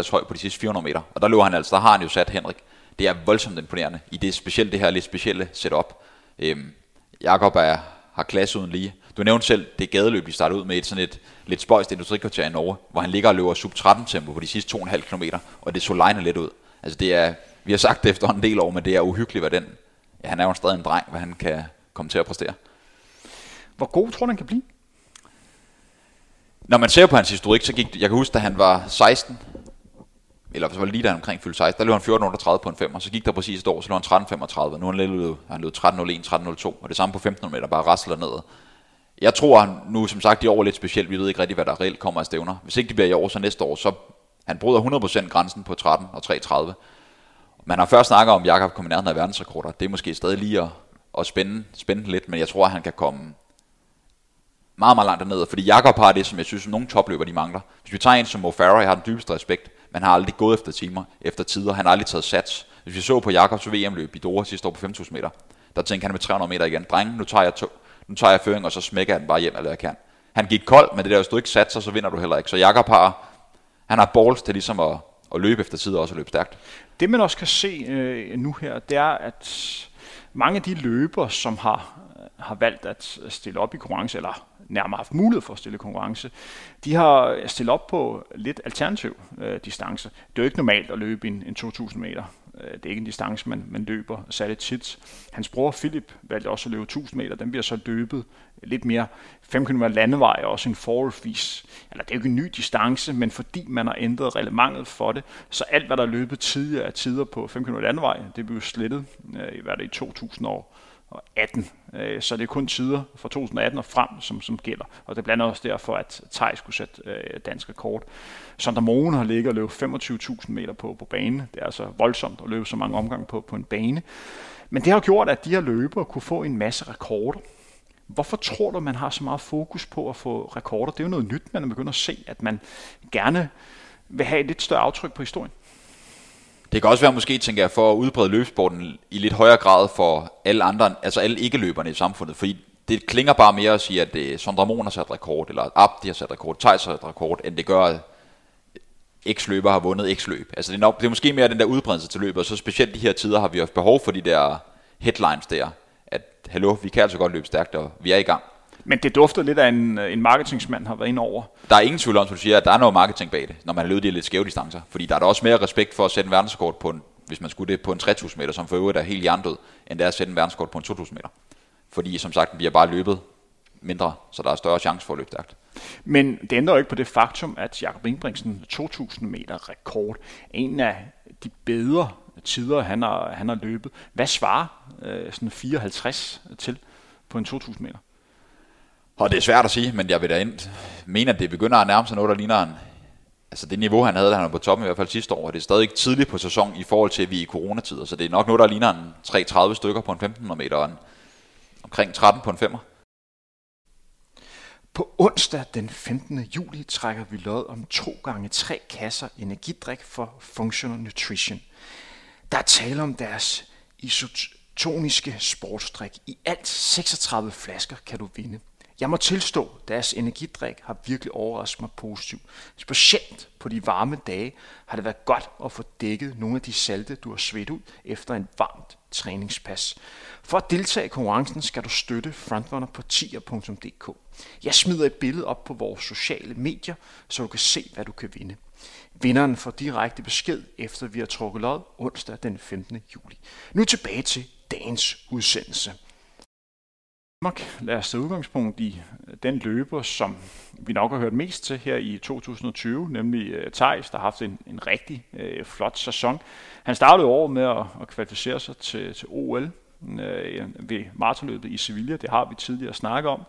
54-54 høj på de sidste 400 meter. Og der lå han altså, der har han jo sat Henrik. Det er voldsomt imponerende i det specielt det her lidt specielle setup. Øhm, Jakob er, har klasse uden lige. Du nævnte selv det gadeløb, vi startede ud med, et sådan et lidt spøjst industrikvarter i Norge, hvor han ligger og løber sub 13 tempo på de sidste 2,5 km, og det så lejende lidt ud. Altså det er, vi har sagt det efter en del år, men det er uhyggeligt, hvad den, ja, han er jo stadig en dreng, hvad han kan komme til at præstere. Hvor god tror du, han kan blive? Når man ser på hans historik, så gik jeg kan huske, da han var 16, eller så var det lige da han omkring fyldte 16, der løb han 1438 på en 5, og så gik der præcis et år, så løb han 13.35, nu han løb, han løb 13.01, 13.02, og det samme på 1500 meter, bare rasler ned. Jeg tror han nu, som sagt, i år er lidt specielt, vi ved ikke rigtig, hvad der reelt kommer af stævner. Hvis ikke det bliver i år, så næste år, så han bryder 100% grænsen på 13 og 3.30. Man har først snakket om, at Jakob kommer nærheden af verdensrekorder. Det er måske stadig lige at, at spænde, spænde lidt, men jeg tror, at han kan komme meget, meget langt dernede, fordi Jakob har det, som jeg synes, nogle topløber de mangler. Hvis vi tager en som Mo Farah, jeg har den dybeste respekt, man har aldrig gået efter timer, efter tider, han har aldrig taget sats. Hvis vi så på Jakobs VM-løb i Dora sidste år på 5.000 meter, der tænkte han med 300 meter igen, drenge, nu tager jeg, to, nu tager jeg føring, og så smækker jeg den bare hjem, eller jeg kan. Han gik kold, men det der, hvis du ikke satser, så vinder du heller ikke. Så Jakob har, han har balls til ligesom at, at løbe efter tid og også at løbe stærkt. Det man også kan se øh, nu her, det er, at mange af de løber, som har, har valgt at stille op i konkurrence, eller nærmere haft mulighed for at stille konkurrence, de har stillet op på lidt alternativ øh, distance. Det er jo ikke normalt at løbe en, en 2000 meter. Øh, det er ikke en distance, man, man løber særligt tit. Hans bror Philip valgte også at løbe 1000 meter. Den bliver så løbet lidt mere 5 km landevej, også en forholdsvis, eller det er jo ikke en ny distance, men fordi man har ændret relevantet for det, så alt hvad der er løbet tidligere er tider på 5 km landevej, det bliver slettet øh, i, hvad det, i 2000 år. 2018. Øh, så det er kun tider fra 2018 og frem, som, som gælder. Og det er blandt andet også derfor, at Thijs skulle sætte øh, dansk rekord. Sondre Mogen har ligget og løbet 25.000 meter på, på banen. Det er altså voldsomt at løbe så mange omgange på, på en bane. Men det har gjort, at de her løbere kunne få en masse rekorder. Hvorfor tror du, man har så meget fokus på at få rekorder? Det er jo noget nyt, man begynder at se, at man gerne vil have et lidt større aftryk på historien. Det kan også være måske, tænker jeg, for at udbrede løbsporten i lidt højere grad for alle andre, altså alle ikke-løberne i samfundet, fordi det klinger bare mere at sige, at øh, det Sondra har sat rekord, eller Abdi har sat rekord, Thijs har sat rekord, end det gør, at X-løber har vundet X-løb. Altså det er, nok, det er måske mere den der udbredelse til løbet, og så specielt de her tider har vi haft behov for de der headlines der, at hallo, vi kan altså godt løbe stærkt, og vi er i gang. Men det dufter lidt af en, en marketingsmand har været ind over. Der er ingen tvivl om, som du siger, at der er noget marketing bag det, når man har løbet de lidt skæve distancer. Fordi der er der også mere respekt for at sætte en verdensrekord på en, hvis man skulle det på en 3000 meter, som for øvrigt er helt jerndød, end det er at sætte en verdensrekord på en 2000 meter. Fordi som sagt, vi har bare løbet mindre, så der er større chance for at løbe stærkt. Men det ændrer jo ikke på det faktum, at Jakob Ingebrigtsen 2000 meter rekord en af de bedre tider, han har, han har løbet. Hvad svarer øh, sådan 54 til på en 2000 meter? Og det er svært at sige, men jeg vil da ind, mene, at det begynder at nærme sig noget, der ligner en, altså det niveau, han havde, da han var på toppen i hvert fald sidste år, og det er stadig ikke tidligt på sæsonen i forhold til, at vi er i coronatider, så det er nok noget, der ligner en 3-30 stykker på en 1500 meter, og en, omkring 13 på en 5'er. På onsdag den 15. juli trækker vi lod om to gange tre kasser energidrik for Functional Nutrition. Der er tale om deres isotoniske sportsdrik. I alt 36 flasker kan du vinde. Jeg må tilstå, deres energidrik har virkelig overrasket mig positivt. Specielt på de varme dage har det været godt at få dækket nogle af de salte, du har svedt ud efter en varmt træningspas. For at deltage i konkurrencen skal du støtte Frontrunner på tier.dk. Jeg smider et billede op på vores sociale medier, så du kan se, hvad du kan vinde. Vinderen får direkte besked, efter vi har trukket lod onsdag den 15. juli. Nu tilbage til dagens udsendelse. Lad os tage udgangspunkt i øh, den løber, som vi nok har hørt mest til her i 2020, nemlig øh, uh, Thijs, der har haft en, en rigtig uh, flot sæson. Han startede over med at, at kvalificere sig til, til OL uh, ved maratonløbet i Sevilla. Det har vi tidligere snakket om.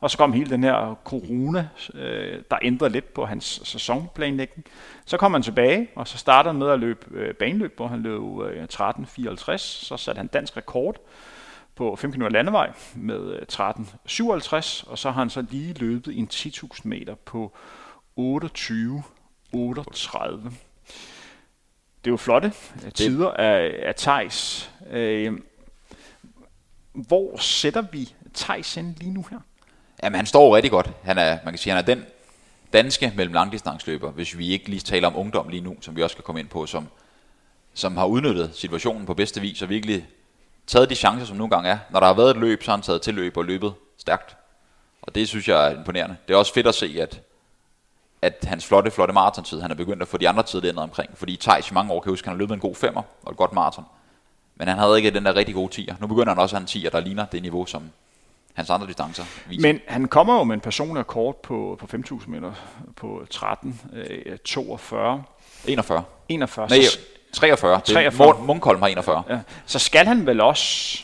Og så kom hele den her corona, øh, der ændrede lidt på hans sæsonplanlægning. Så kom han tilbage, og så startede han med at løbe øh, baneløb, hvor han løb øh, 13.54. Så satte han dansk rekord på 5 km landevej med 13.57, øh, og så har han så lige løbet en 10.000 meter på 28.38. Det er jo flotte tider af, af Thijs. Øh, hvor sætter vi Thijs ind lige nu her? Jamen, han står rigtig godt. Han er, man kan sige, han er den danske mellem langdistansløber, hvis vi ikke lige taler om ungdom lige nu, som vi også skal komme ind på, som, som har udnyttet situationen på bedste vis og virkelig taget de chancer, som nogle gange er. Når der har været et løb, så har han taget til løb og løbet stærkt. Og det synes jeg er imponerende. Det er også fedt at se, at, at hans flotte, flotte maratontid, han er begyndt at få de andre tider ændret omkring. Fordi Thijs i mange år kan huske, at han har løbet en god femmer og et godt maraton. Men han havde ikke den der rigtig gode tiger. Nu begynder han også at have en tiger, der ligner det niveau, som, hans andre distancer viser. Men han kommer jo med en personlig kort på, på 5.000 meter på 13, øh, 42. 41. 41. Nej, 43. 43. Munkholm har 41. Ja. Så skal han vel også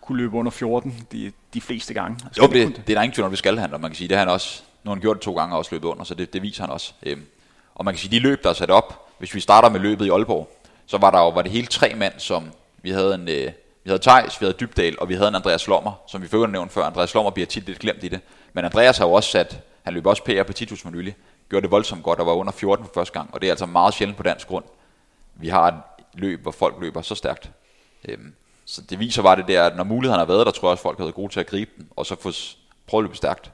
kunne løbe under 14 de, de fleste gange? Skal jo, det, det, det er der ingen tvivl om, det skal han, og man kan sige, det har han også, nu har han gjort det to gange og også løbet under, så det, det viser han også. Øhm, og man kan sige, de løb, der er sat op, hvis vi starter med løbet i Aalborg, så var der jo var det hele tre mand, som vi havde en, øh, vi havde Thijs, vi havde Dybdal, og vi havde en Andreas Lommer, som vi før nævnt før. Andreas Lommer bliver tit lidt glemt i det. Men Andreas har jo også sat, han løb også PR på 10.000 nylig, gjorde det voldsomt godt og var under 14 for første gang. Og det er altså meget sjældent på dansk grund. Vi har et løb, hvor folk løber så stærkt. Øhm, så det viser bare det der, at når muligheden har været der, tror jeg også, folk har været gode til at gribe den, og så få prøve at løbe stærkt.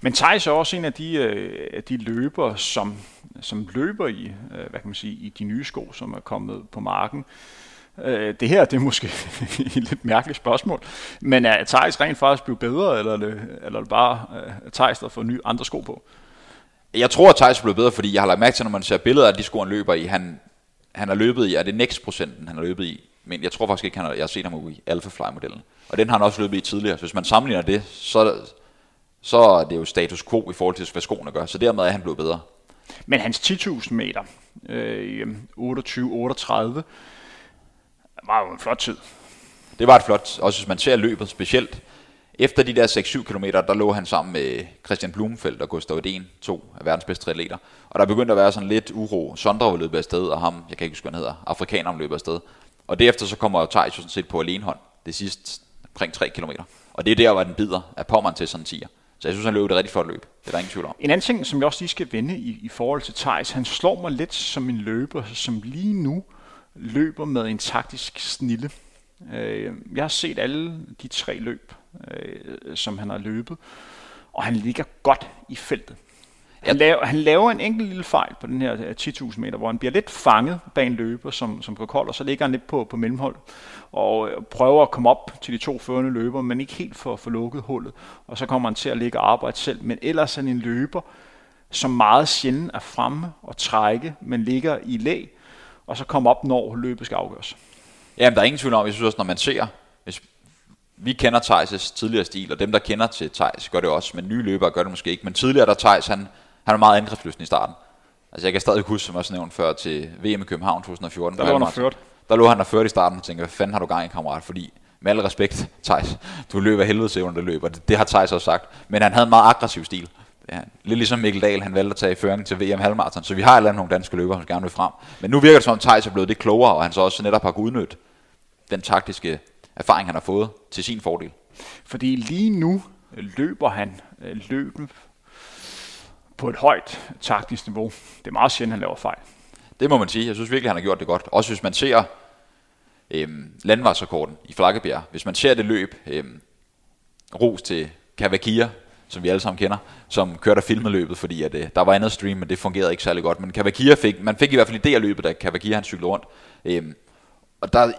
Men Thijs er også en af de, øh, de løber, som, som løber i, øh, hvad kan man sige, i de nye sko, som er kommet på marken. Øh, det her det er måske et lidt mærkeligt spørgsmål, men er Thijs rent faktisk blevet bedre, eller er det, eller er det bare uh, Thijs, der får nye andre sko på? Jeg tror, at Thijs er blevet bedre, fordi jeg har lagt mærke til, når man ser billeder af de sko, han løber i, han, han har løbet i, er det next procenten, han har løbet i, men jeg tror faktisk ikke, han har, jeg har set ham i Alpha Fly-modellen. Og den har han også løbet i tidligere, så hvis man sammenligner det, så, så er det jo status quo i forhold til, hvad skoene gør, så dermed er han blevet bedre. Men hans 10.000 meter, øh, 28-38, var jo en flot tid. Det var et flot, også hvis man ser løbet specielt. Efter de der 6-7 km, der lå han sammen med Christian Blumenfeldt og Gustav Eden, to af verdens bedste atleter. Og der begyndte at være sådan lidt uro. Sondre var løbet afsted, og ham, jeg kan ikke huske, hvad han hedder, afrikaneren løbet afsted. Og derefter så kommer Thijs sådan set på alenehånd, det sidste omkring 3 km. Og det er der, hvor den bider af pommeren til sådan en tiger. Så jeg synes, han løb et rigtig flot løb. Det er der ingen tvivl om. En anden ting, som jeg også lige skal vende i, i forhold til Thijs, han slår mig lidt som en løber, som lige nu løber med en taktisk snille. Øh, jeg har set alle de tre løb, øh, som han har løbet, og han ligger godt i feltet. Han laver, han laver en enkelt lille fejl på den her 10.000 øh, meter, hvor han bliver lidt fanget bag en løber, som, som går kold, og så ligger han lidt på, på mellemhold, og prøver at komme op til de to førende løber, men ikke helt for, for lukket hullet, og så kommer han til at ligge og arbejde selv. Men ellers er han en løber, som meget sjældent er fremme og trække, men ligger i læ, og så komme op, når løbet skal afgøres. Jamen, der er ingen tvivl om, jeg synes også, når man ser, hvis vi kender Thijs' tidligere stil, og dem, der kender til Thijs, gør det også, men nye løbere gør det måske ikke. Men tidligere, der Thijs, han, han var meget angrebslysten i starten. Altså, jeg kan stadig huske, som også nævnt før, til VM i København 2014. Der lå han ført. Der lå han der ført i starten og tænkte, hvad fanden har du gang i, kammerat? Fordi med al respekt, Thijs, du løber helvede til under det løber. Det, det har Thijs også sagt. Men han havde en meget aggressiv stil ja, lidt ligesom Mikkel Dahl, han valgte at tage i føring til VM halvmarathon, så vi har allerede nogle danske løbere, som gerne vil frem. Men nu virker det som om Thijs er blevet det klogere, og han så også netop har udnyttet den taktiske erfaring, han har fået til sin fordel. Fordi lige nu løber han øh, løben på et højt taktisk niveau. Det er meget sjældent, han laver fejl. Det må man sige. Jeg synes virkelig, han har gjort det godt. Også hvis man ser øhm, landvejsrekorden i Flakkebjerg. Hvis man ser det løb, øhm, ros til Kavakia, som vi alle sammen kender, som kørte og filmede løbet, fordi at, øh, der var andet stream, men det fungerede ikke særlig godt. Men Kavakia fik, man fik i hvert fald idé af løbet, da Kavakia han cyklede rundt. Øhm, og der,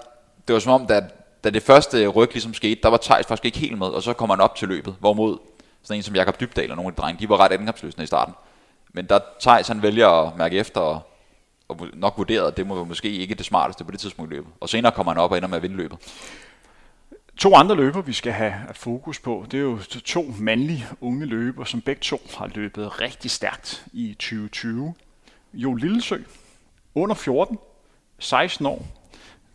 det var som om, da, da det første ryg ligesom skete, der var Thijs faktisk ikke helt med, og så kom han op til løbet, hvorimod sådan en som Jakob Dybdal og nogle af de drenge, de var ret angrebsløsende i starten. Men der Thijs han vælger at mærke efter og, og nok vurderede, at det må måske ikke det smarteste på det tidspunkt i løbet. Og senere kommer han op og ender med at vinde løbet. To andre løber, vi skal have fokus på, det er jo to mandlige unge løber, som begge to har løbet rigtig stærkt i 2020. Jo Lillesø, under 14, 16 år,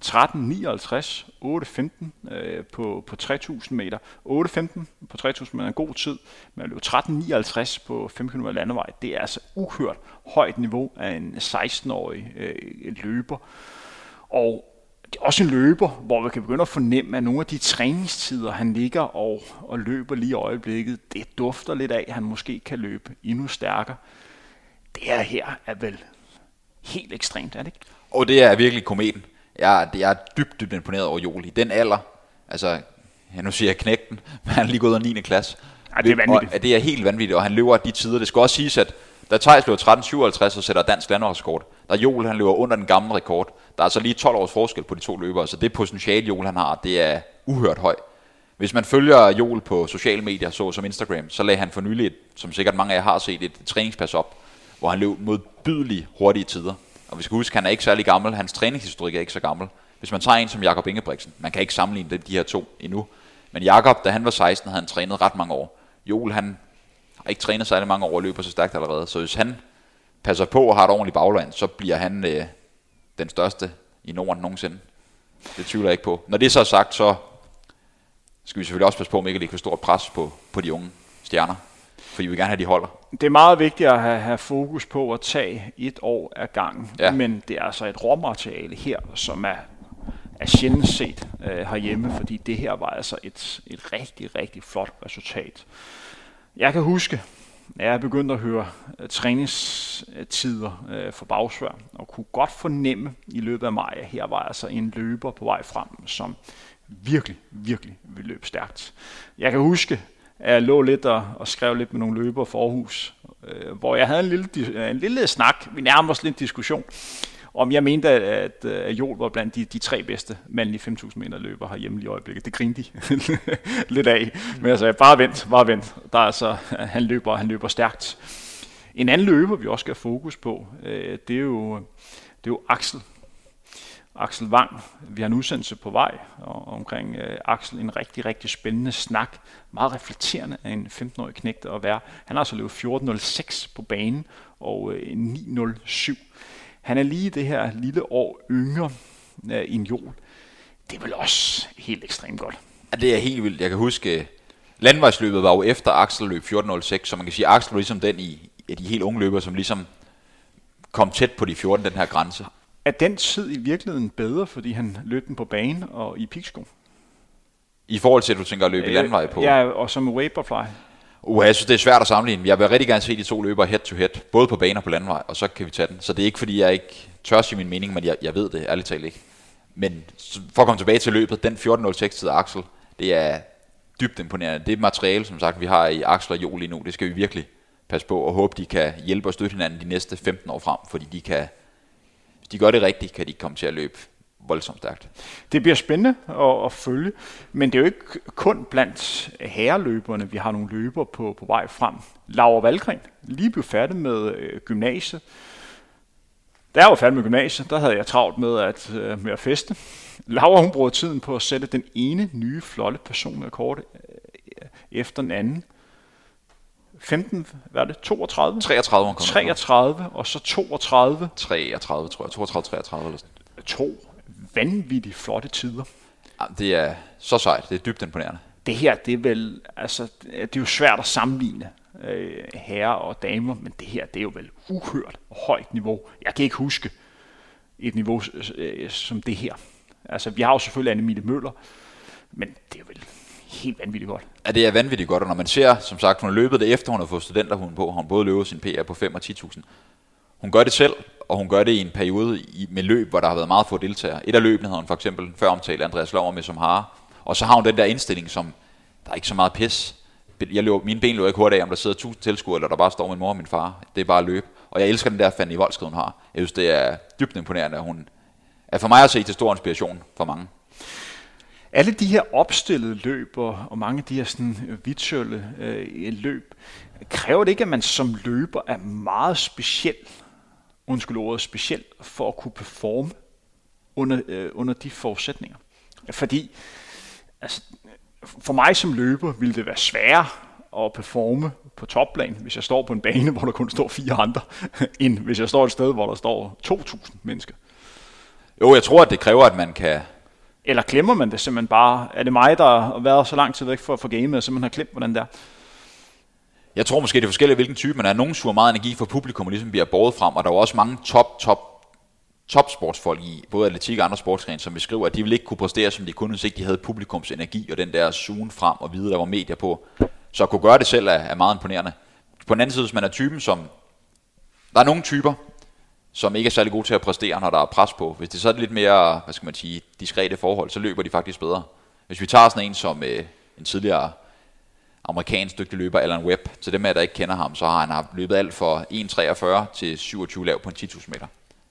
13.59, 8.15 øh, på, på 3.000 meter. 8.15 på 3.000 meter er en god tid, men at løbe 13.59 på 5 km landevej, det er altså uhørt højt niveau af en 16-årig øh, løber. Og det er også en løber, hvor vi kan begynde at fornemme, at nogle af de træningstider, han ligger og, og løber lige i øjeblikket, det dufter lidt af, at han måske kan løbe endnu stærkere. Det her her er vel helt ekstremt, er det ikke? Og det er virkelig kometen. Jeg, jeg er dybt, dybt imponeret over Joel i den alder. Altså, ja, nu siger jeg knægten, men han er lige gået af 9. klasse. Ej, det er vanvittigt. Og, det er helt vanvittigt, og han løber de tider. Det skal også siges, at da Thijs løber 13.57 og sætter dansk landårsrekord, der Joel han løber under den gamle rekord. Der er så lige 12 års forskel på de to løbere, så det potentiale Joel han har, det er uhørt højt. Hvis man følger Joel på sociale medier, så som Instagram, så lagde han for nylig, som sikkert mange af jer har set, et træningspas op, hvor han løb modbydeligt hurtige tider. Og vi skal huske, han er ikke særlig gammel. Hans træningshistorik er ikke så gammel. Hvis man tager en som Jakob Ingebrigtsen, man kan ikke sammenligne de her to endnu. Men Jakob, da han var 16, havde han trænet ret mange år. Joel, han har ikke trænet særlig mange år og løber så stærkt allerede. Så hvis han passer på og har et ordentligt bagland, så bliver han øh, den største i Norden nogensinde. Det tvivler jeg ikke på. Når det så er sagt, så skal vi selvfølgelig også passe på, om ikke at lægge for stort pres på, på de unge stjerner. Fordi vi vil gerne have, de holder. Det er meget vigtigt at have, have fokus på at tage et år af gangen. Ja. Men det er altså et råmateriale her, som er, er sjældent set øh, herhjemme, fordi det her var altså et, et rigtig, rigtig flot resultat. Jeg kan huske, at jeg begyndte at høre uh, træningstider uh, for bagsvær, og kunne godt fornemme i løbet af maj, at her var altså en løber på vej frem, som virkelig, virkelig vil løbe stærkt. Jeg kan huske, at jeg lå lidt og, og skrev lidt med nogle løbere for Aarhus, øh, hvor jeg havde en lille, en lille snak, vi nærmer os lidt diskussion, om jeg mente, at, at Joel var blandt de, de tre bedste mandlige 5.000 meter løber herhjemme i øjeblikket. Det grinte de lidt af. Men altså, bare vent, bare vent. Der er altså, han løber, han løber stærkt. En anden løber, vi også skal have fokus på, øh, det er jo, det er jo Axel. Axel Wang. Vi har en udsendelse på vej og, omkring øh, Axel. En rigtig, rigtig spændende snak. Meget reflekterende af en 15-årig knægt at være. Han har altså løbet 14.06 på banen og øh, 9.07 han er lige det her lille år yngre øh, end Jol. Det er vel også helt ekstremt godt. Ja, det er helt vildt. Jeg kan huske, øh, landvejsløbet var jo efter Axel løb 14.06, så man kan sige, at Axel var ligesom den i, af de helt unge løbere, som ligesom kom tæt på de 14, den her grænse. Er den tid i virkeligheden bedre, fordi han løb den på bane og i piksko? I forhold til, at du tænker at løbe øh, i landvej på? Ja, og som Vaporfly. Uh, jeg synes, det er svært at sammenligne. Jeg vil rigtig gerne se de to løbere head to head, både på bane og på landvej, og så kan vi tage den. Så det er ikke, fordi jeg ikke tør sige min mening, men jeg, jeg ved det ærligt talt ikke. Men for at komme tilbage til løbet, den 14.06 tid Axel, det er dybt imponerende. Det materiale, som sagt, vi har i Axel og Jo lige nu, det skal vi virkelig passe på og håbe, de kan hjælpe og støtte hinanden de næste 15 år frem, fordi de kan, de gør det rigtigt, kan de komme til at løbe voldsomt stærkt. Det bliver spændende at, at følge, men det er jo ikke kun blandt herreløberne, vi har nogle løber på, på vej frem. Laura Valgren, lige blev færdig med øh, gymnasiet. Da jeg var færdig med gymnasiet, der havde jeg travlt med at, øh, med at feste. Laura hun bruger tiden på at sætte den ene nye flotte personrekord øh, efter den anden. 15, hvad er det, 32? 33. 33, og så 32. 33, tror jeg. 32, 33 eller sådan. To vanvittigt flotte tider. Ja, det er så sejt. Det er dybt imponerende. Det her, det er vel, altså, det er jo svært at sammenligne øh, herrer og damer, men det her, det er jo vel uhørt højt niveau. Jeg kan ikke huske et niveau øh, som det her. Altså, vi har jo selvfølgelig Annemile Møller, men det er vel helt vanvittigt godt. Ja, det er vanvittigt godt, og når man ser, som sagt, hun har løbet det efter, hun har fået studenterhuden på, hun både løbet sin PR på 5 og 10.000. Hun gør det selv, og hun gør det i en periode i, med løb, hvor der har været meget få deltagere. Et af løbene havde hun for eksempel før omtalt Andreas Lover med som har. Og så har hun den der indstilling, som der er ikke så meget pis. jeg løber, mine ben løber ikke hurtigt af, om der sidder tusind tilskuere, eller der bare står min mor og min far. Det er bare løb. Og jeg elsker den der Fanny Voldskred, hun har. Jeg synes, det er dybt imponerende, at hun er for mig at se til stor inspiration for mange. Alle de her opstillede løb og, og mange af de her sådan øh, virtuelle øh, løb, kræver det ikke, at man som løber er meget speciel, undskyld ordet, speciel, for at kunne performe under, øh, under de forudsætninger? Fordi altså, for mig som løber ville det være sværere at performe på topplan, hvis jeg står på en bane, hvor der kun står fire andre, end hvis jeg står et sted, hvor der står 2.000 mennesker. Jo, jeg tror, at det kræver, at man kan... Eller glemmer man det simpelthen bare? Er det mig, der har været så lang tid væk for, for gamet, og simpelthen har glemt, hvordan det er? Jeg tror måske, det er forskelligt, hvilken type man er. Nogle suger meget energi for publikum, og ligesom bliver båret frem, og der er også mange top, top topsportsfolk i både atletik og andre sportsgrene, som beskriver, at de ville ikke kunne præstere, som de kunne, hvis ikke de havde publikums energi og den der sugen frem og vide, der var medier på. Så at kunne gøre det selv er, er meget imponerende. På den anden side, hvis man er typen, som... Der er nogle typer, som ikke er særlig gode til at præstere, når der er pres på. Hvis det så er lidt mere, hvad skal man sige, diskrete forhold, så løber de faktisk bedre. Hvis vi tager sådan en som øh, en tidligere amerikansk dygtig løber, Alan Webb, til dem af der ikke kender ham, så har han løbet alt fra 1,43 til 27 lav på en 10.000 meter.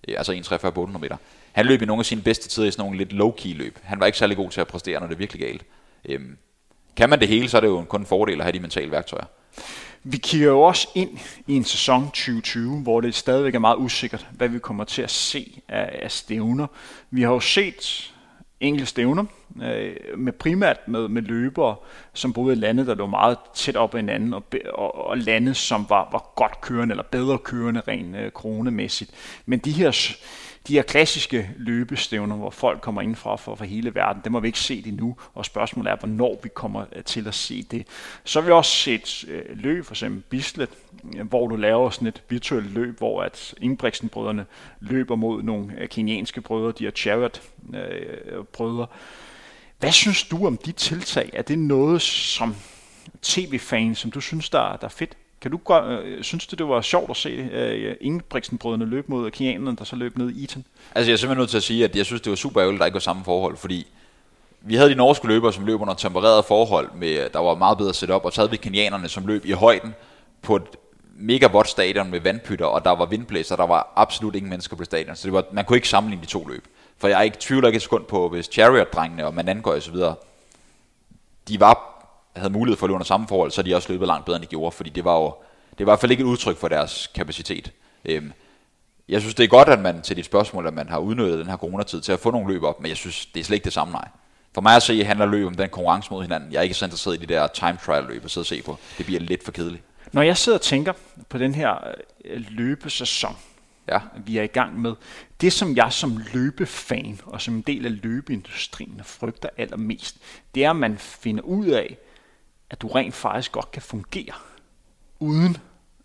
Øh, altså 1,43 på 800 meter. Han løb i nogle af sine bedste tider i sådan nogle lidt low-key løb. Han var ikke særlig god til at præstere, når det er virkelig galt. Øhm, kan man det hele, så er det jo kun en fordel at have de mentale værktøjer. Vi kigger jo også ind i en sæson 2020, hvor det stadigvæk er meget usikkert, hvad vi kommer til at se af, af stævner. Vi har jo set enkelte stævner, øh, med primært med, med løbere, som boede i lande, der lå meget tæt op ad hinanden, og, og, og lande, som var, var godt kørende, eller bedre kørende rent øh, kronemæssigt. Men de her de her klassiske løbestævner, hvor folk kommer ind fra for, fra hele verden, dem har vi ikke set endnu, og spørgsmålet er, hvornår vi kommer øh, til at se det. Så har vi også set øh, løb, for eksempel Bislet, øh, hvor du laver sådan et virtuelt løb, hvor at Ingebrigtsen-brødrene løber mod nogle øh, kenianske brødre, de her Chariot-brødre. Hvad synes du om de tiltag? Er det noget som tv-fan, som du synes, der, der er fedt? Kan du gøre, øh, synes du, det var sjovt at se øh, Ingebrigtsen-brødrene løbe mod kenianerne, der så løb ned i Eton? Altså jeg er simpelthen nødt til at sige, at jeg synes, det var super ærgerligt, at der ikke var samme forhold, fordi vi havde de norske løbere, som løb under tempererede forhold, med, der var meget bedre setup, og så havde vi kenianerne, som løb i højden på et mega vådt stadion med vandpytter, og der var vindblæser, der var absolut ingen mennesker på stadion, så det var, man kunne ikke sammenligne de to løb. For jeg er ikke tvivl ikke et sekund på, hvis Chariot-drengene og Manangøj og så videre, de var havde mulighed for at løbe under samme forhold, så de også løbet langt bedre, end de gjorde, fordi det var jo det var i hvert fald ikke et udtryk for deres kapacitet. Øhm, jeg synes, det er godt, at man til dit spørgsmål, at man har udnyttet den her coronatid til at få nogle løb op, men jeg synes, det er slet ikke det samme, nej. For mig at se, handler løb om den konkurrence mod hinanden. Jeg er ikke så interesseret i de der time trial løb at sidde og se på. Det bliver lidt for kedeligt. Når jeg sidder og tænker på den her øh, løbesæson, ja. vi er i gang med, det som jeg som løbefan og som en del af løbeindustrien frygter allermest, det er, at man finder ud af, at du rent faktisk godt kan fungere uden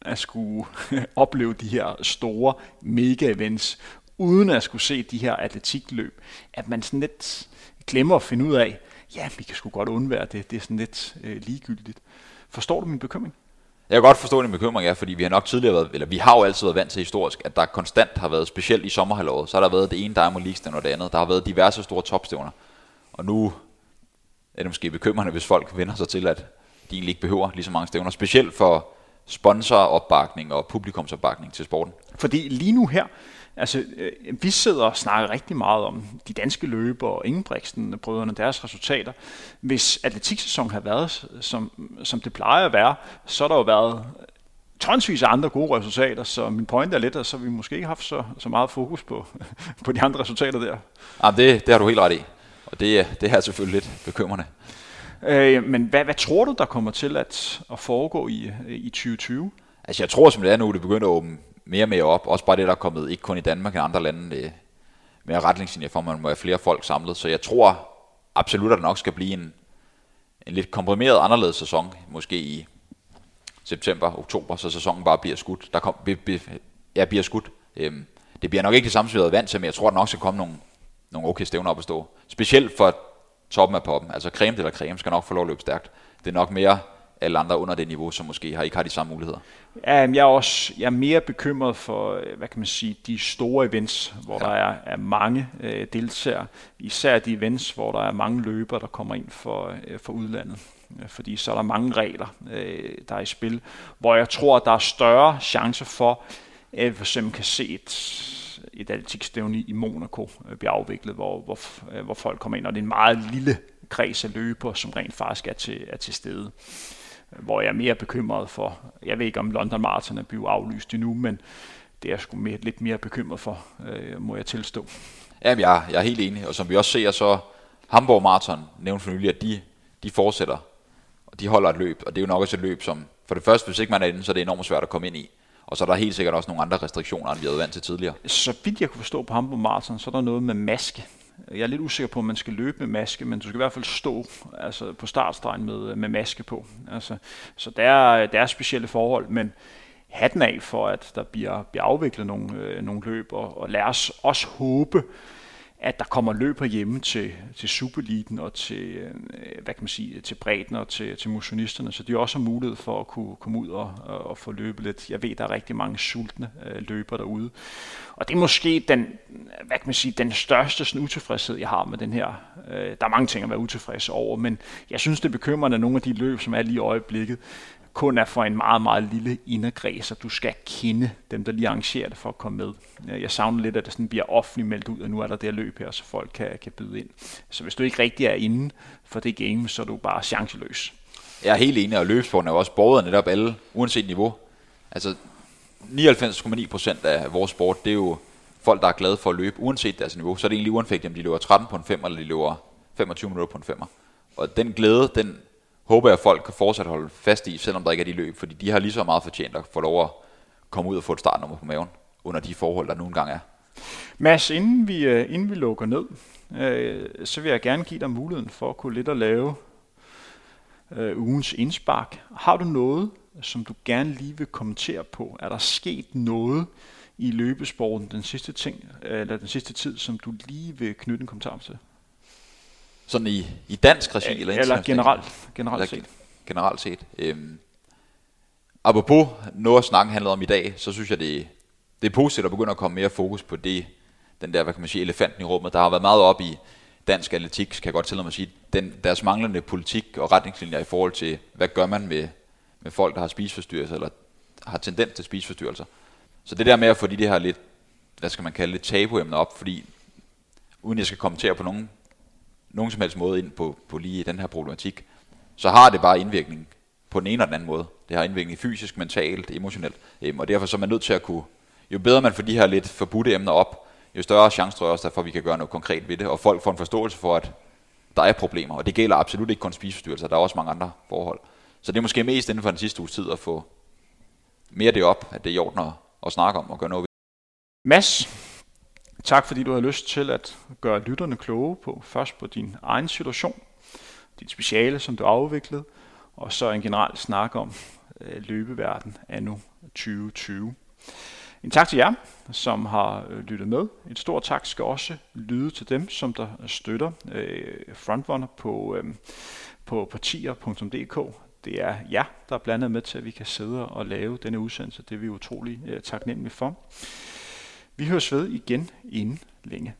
at skulle opleve de her store mega-events, uden at skulle se de her atletikløb, at man sådan lidt glemmer at finde ud af, ja, vi kan sgu godt undvære det, det er sådan lidt øh, ligegyldigt. Forstår du min bekymring? Jeg kan godt forstå din bekymring, ja, fordi vi har nok tidligere været, eller vi har jo altid været vant til historisk, at der konstant har været, specielt i sommerhalvåret, så har der været det ene Diamond League-stævne og det andet. Der har været diverse store topstævner. Og nu er det måske bekymrende, hvis folk vender sig til, at de egentlig ikke behøver lige så mange stævner. Specielt for sponsoropbakning og publikumsopbakning til sporten? Fordi lige nu her, altså øh, vi sidder og snakker rigtig meget om de danske løber og Ingebrigtsen brødrene, deres resultater. Hvis atletiksæsonen har været, som, som det plejer at være, så har der jo været tonsvis af andre gode resultater, så min point er lidt, at så vi måske ikke haft så, så meget fokus på, på de andre resultater der. Ja, det, det har du helt ret i, og det, det er selvfølgelig lidt bekymrende. Øh, men hvad, hvad tror du, der kommer til at, at foregå i, i 2020? Altså jeg tror, som det er nu, det begynder at åbne mere og mere op. Også bare det, der er kommet, ikke kun i Danmark, men andre lande, det, mere retningslinjer for, at man må have flere folk samlet. Så jeg tror absolut, at der nok skal blive en, en lidt komprimeret anderledes sæson, måske i september, oktober, så sæsonen bare bliver skudt. Der kom, be, be, ja, bliver skudt. Øhm, det bliver nok ikke det samme, som vi vant til, men jeg tror, at der nok skal komme nogle, nogle okay stævner op at stå. Specielt for toppen af poppen. Altså creme eller creme skal nok få lov at løbe stærkt. Det er nok mere alle andre under det niveau, som måske har, ikke har de samme muligheder. Ja, jeg er også jeg er mere bekymret for, hvad kan man sige, de store events, hvor ja. der er, er mange øh, deltagere. Især de events, hvor der er mange løbere, der kommer ind for, øh, for udlandet. fordi så er der mange regler, øh, der er i spil, hvor jeg tror, at der er større chance for, at vi for eksempel kan se et, et atletikstævne i Monaco øh, afviklet, hvor, hvor, øh, hvor folk kommer ind, og det er en meget lille kreds af løber, som rent faktisk er til, er til stede. Hvor jeg er mere bekymret for, jeg ved ikke om London Marathon er blevet aflyst endnu, men det er jeg sgu mere, lidt mere bekymret for, øh, må jeg tilstå. Jamen, jeg, jeg er helt enig, og som vi også ser, så Hamburg Marathon nævnte for nylig, at de, de fortsætter, og de holder et løb, og det er jo nok også et løb, som for det første, hvis ikke man er inde, så er det enormt svært at komme ind i. Og så er der helt sikkert også nogle andre restriktioner, end vi havde vant til tidligere. Så vidt jeg kunne forstå på Hamburg Marathon, så er der noget med maske. Jeg er lidt usikker på, om man skal løbe med maske, men du skal i hvert fald stå altså på startstregen med, med maske på. Altså, så der er, der er specielle forhold, men hatten af for, at der bliver, bliver afviklet nogle, øh, nogle løb, og, og lad os også håbe, at der kommer løb hjemme til, til Superliten og til, øh, hvad kan man sige, til bredden og til, til motionisterne, så de også har mulighed for at kunne komme ud og, og få løbet lidt. Jeg ved, der er rigtig mange sultne øh, løber derude. Og det er måske den, hvad kan man sige, den største sådan, utilfredshed, jeg har med den her. Øh, der er mange ting at være utilfreds over, men jeg synes, det er bekymrende, at nogle af de løb, som er lige i øjeblikket, kun er for en meget, meget lille inderkreds, og du skal kende dem, der lige arrangerer det for at komme med. Øh, jeg savner lidt, at det sådan bliver offentligt meldt ud, at nu er der det løb her, så folk kan, kan byde ind. Så hvis du ikke rigtig er inde for det game, så er du bare chanceløs. Jeg er helt enig, og løbssporten er jo også borget netop alle, uanset niveau. Altså 99,9 procent af vores sport, det er jo folk, der er glade for at løbe, uanset deres niveau. Så er det egentlig uanfægtet, om de løber 13 på en 5, eller de løber 25 minutter på en 5. Og den glæde, den håber jeg, at folk kan fortsat holde fast i, selvom der ikke er de løb, fordi de har lige så meget fortjent at få lov at komme ud og få et startnummer på maven, under de forhold, der nogle gange er. Mads, inden vi, øh, inden vi lukker ned, øh, så vil jeg gerne give dig muligheden for at kunne lidt at lave øh, ugens indspark. Har du noget, som du gerne lige vil kommentere på? Er der sket noget i løbesporten den sidste, ting, øh, eller den sidste tid, som du lige vil knytte en kommentar til? Sådan i, i dansk regi? Eller, eller generelt, generelt eller set? Generelt set. Øhm, apropos noget at snakke handler om i dag, så synes jeg, det, det er positivt at begynde at komme mere fokus på det, den der, hvad kan man sige, elefanten i rummet. Der har været meget op i dansk atletik, kan jeg godt tillade mig at sige, den, deres manglende politik og retningslinjer i forhold til, hvad gør man med, med folk, der har spiseforstyrrelser, eller har tendens til spiseforstyrrelser. Så det der med at få de, det her lidt, hvad skal man kalde det, tabuemner op, fordi uden jeg skal kommentere på nogen nogen som helst måde ind på, på lige den her problematik, så har det bare indvirkning på den ene eller den anden måde. Det har indvirkning fysisk, mentalt, emotionelt. Øhm, og derfor så er man nødt til at kunne, jo bedre man får de her lidt forbudte emner op, jo større chance tror jeg også, derfor vi kan gøre noget konkret ved det, og folk får en forståelse for, at der er problemer, og det gælder absolut ikke kun spiseforstyrrelser, der er også mange andre forhold. Så det er måske mest inden for den sidste uges tid at få mere det op, at det er i orden at, at snakke om og gøre noget ved. Mads, Tak fordi du har lyst til at gøre lytterne kloge på først på din egen situation, dit speciale, som du har afviklet, og så en generel snak om øh, løbeverden anno 2020. En tak til jer, som har øh, lyttet med. Et stort tak skal også lyde til dem, som der støtter øh, Frontrunner på, øh, på partier.dk. Det er jer, der er blandet med til, at vi kan sidde og lave denne udsendelse. Det er vi utrolig øh, taknemmelige for. Vi høres ved igen inden længe.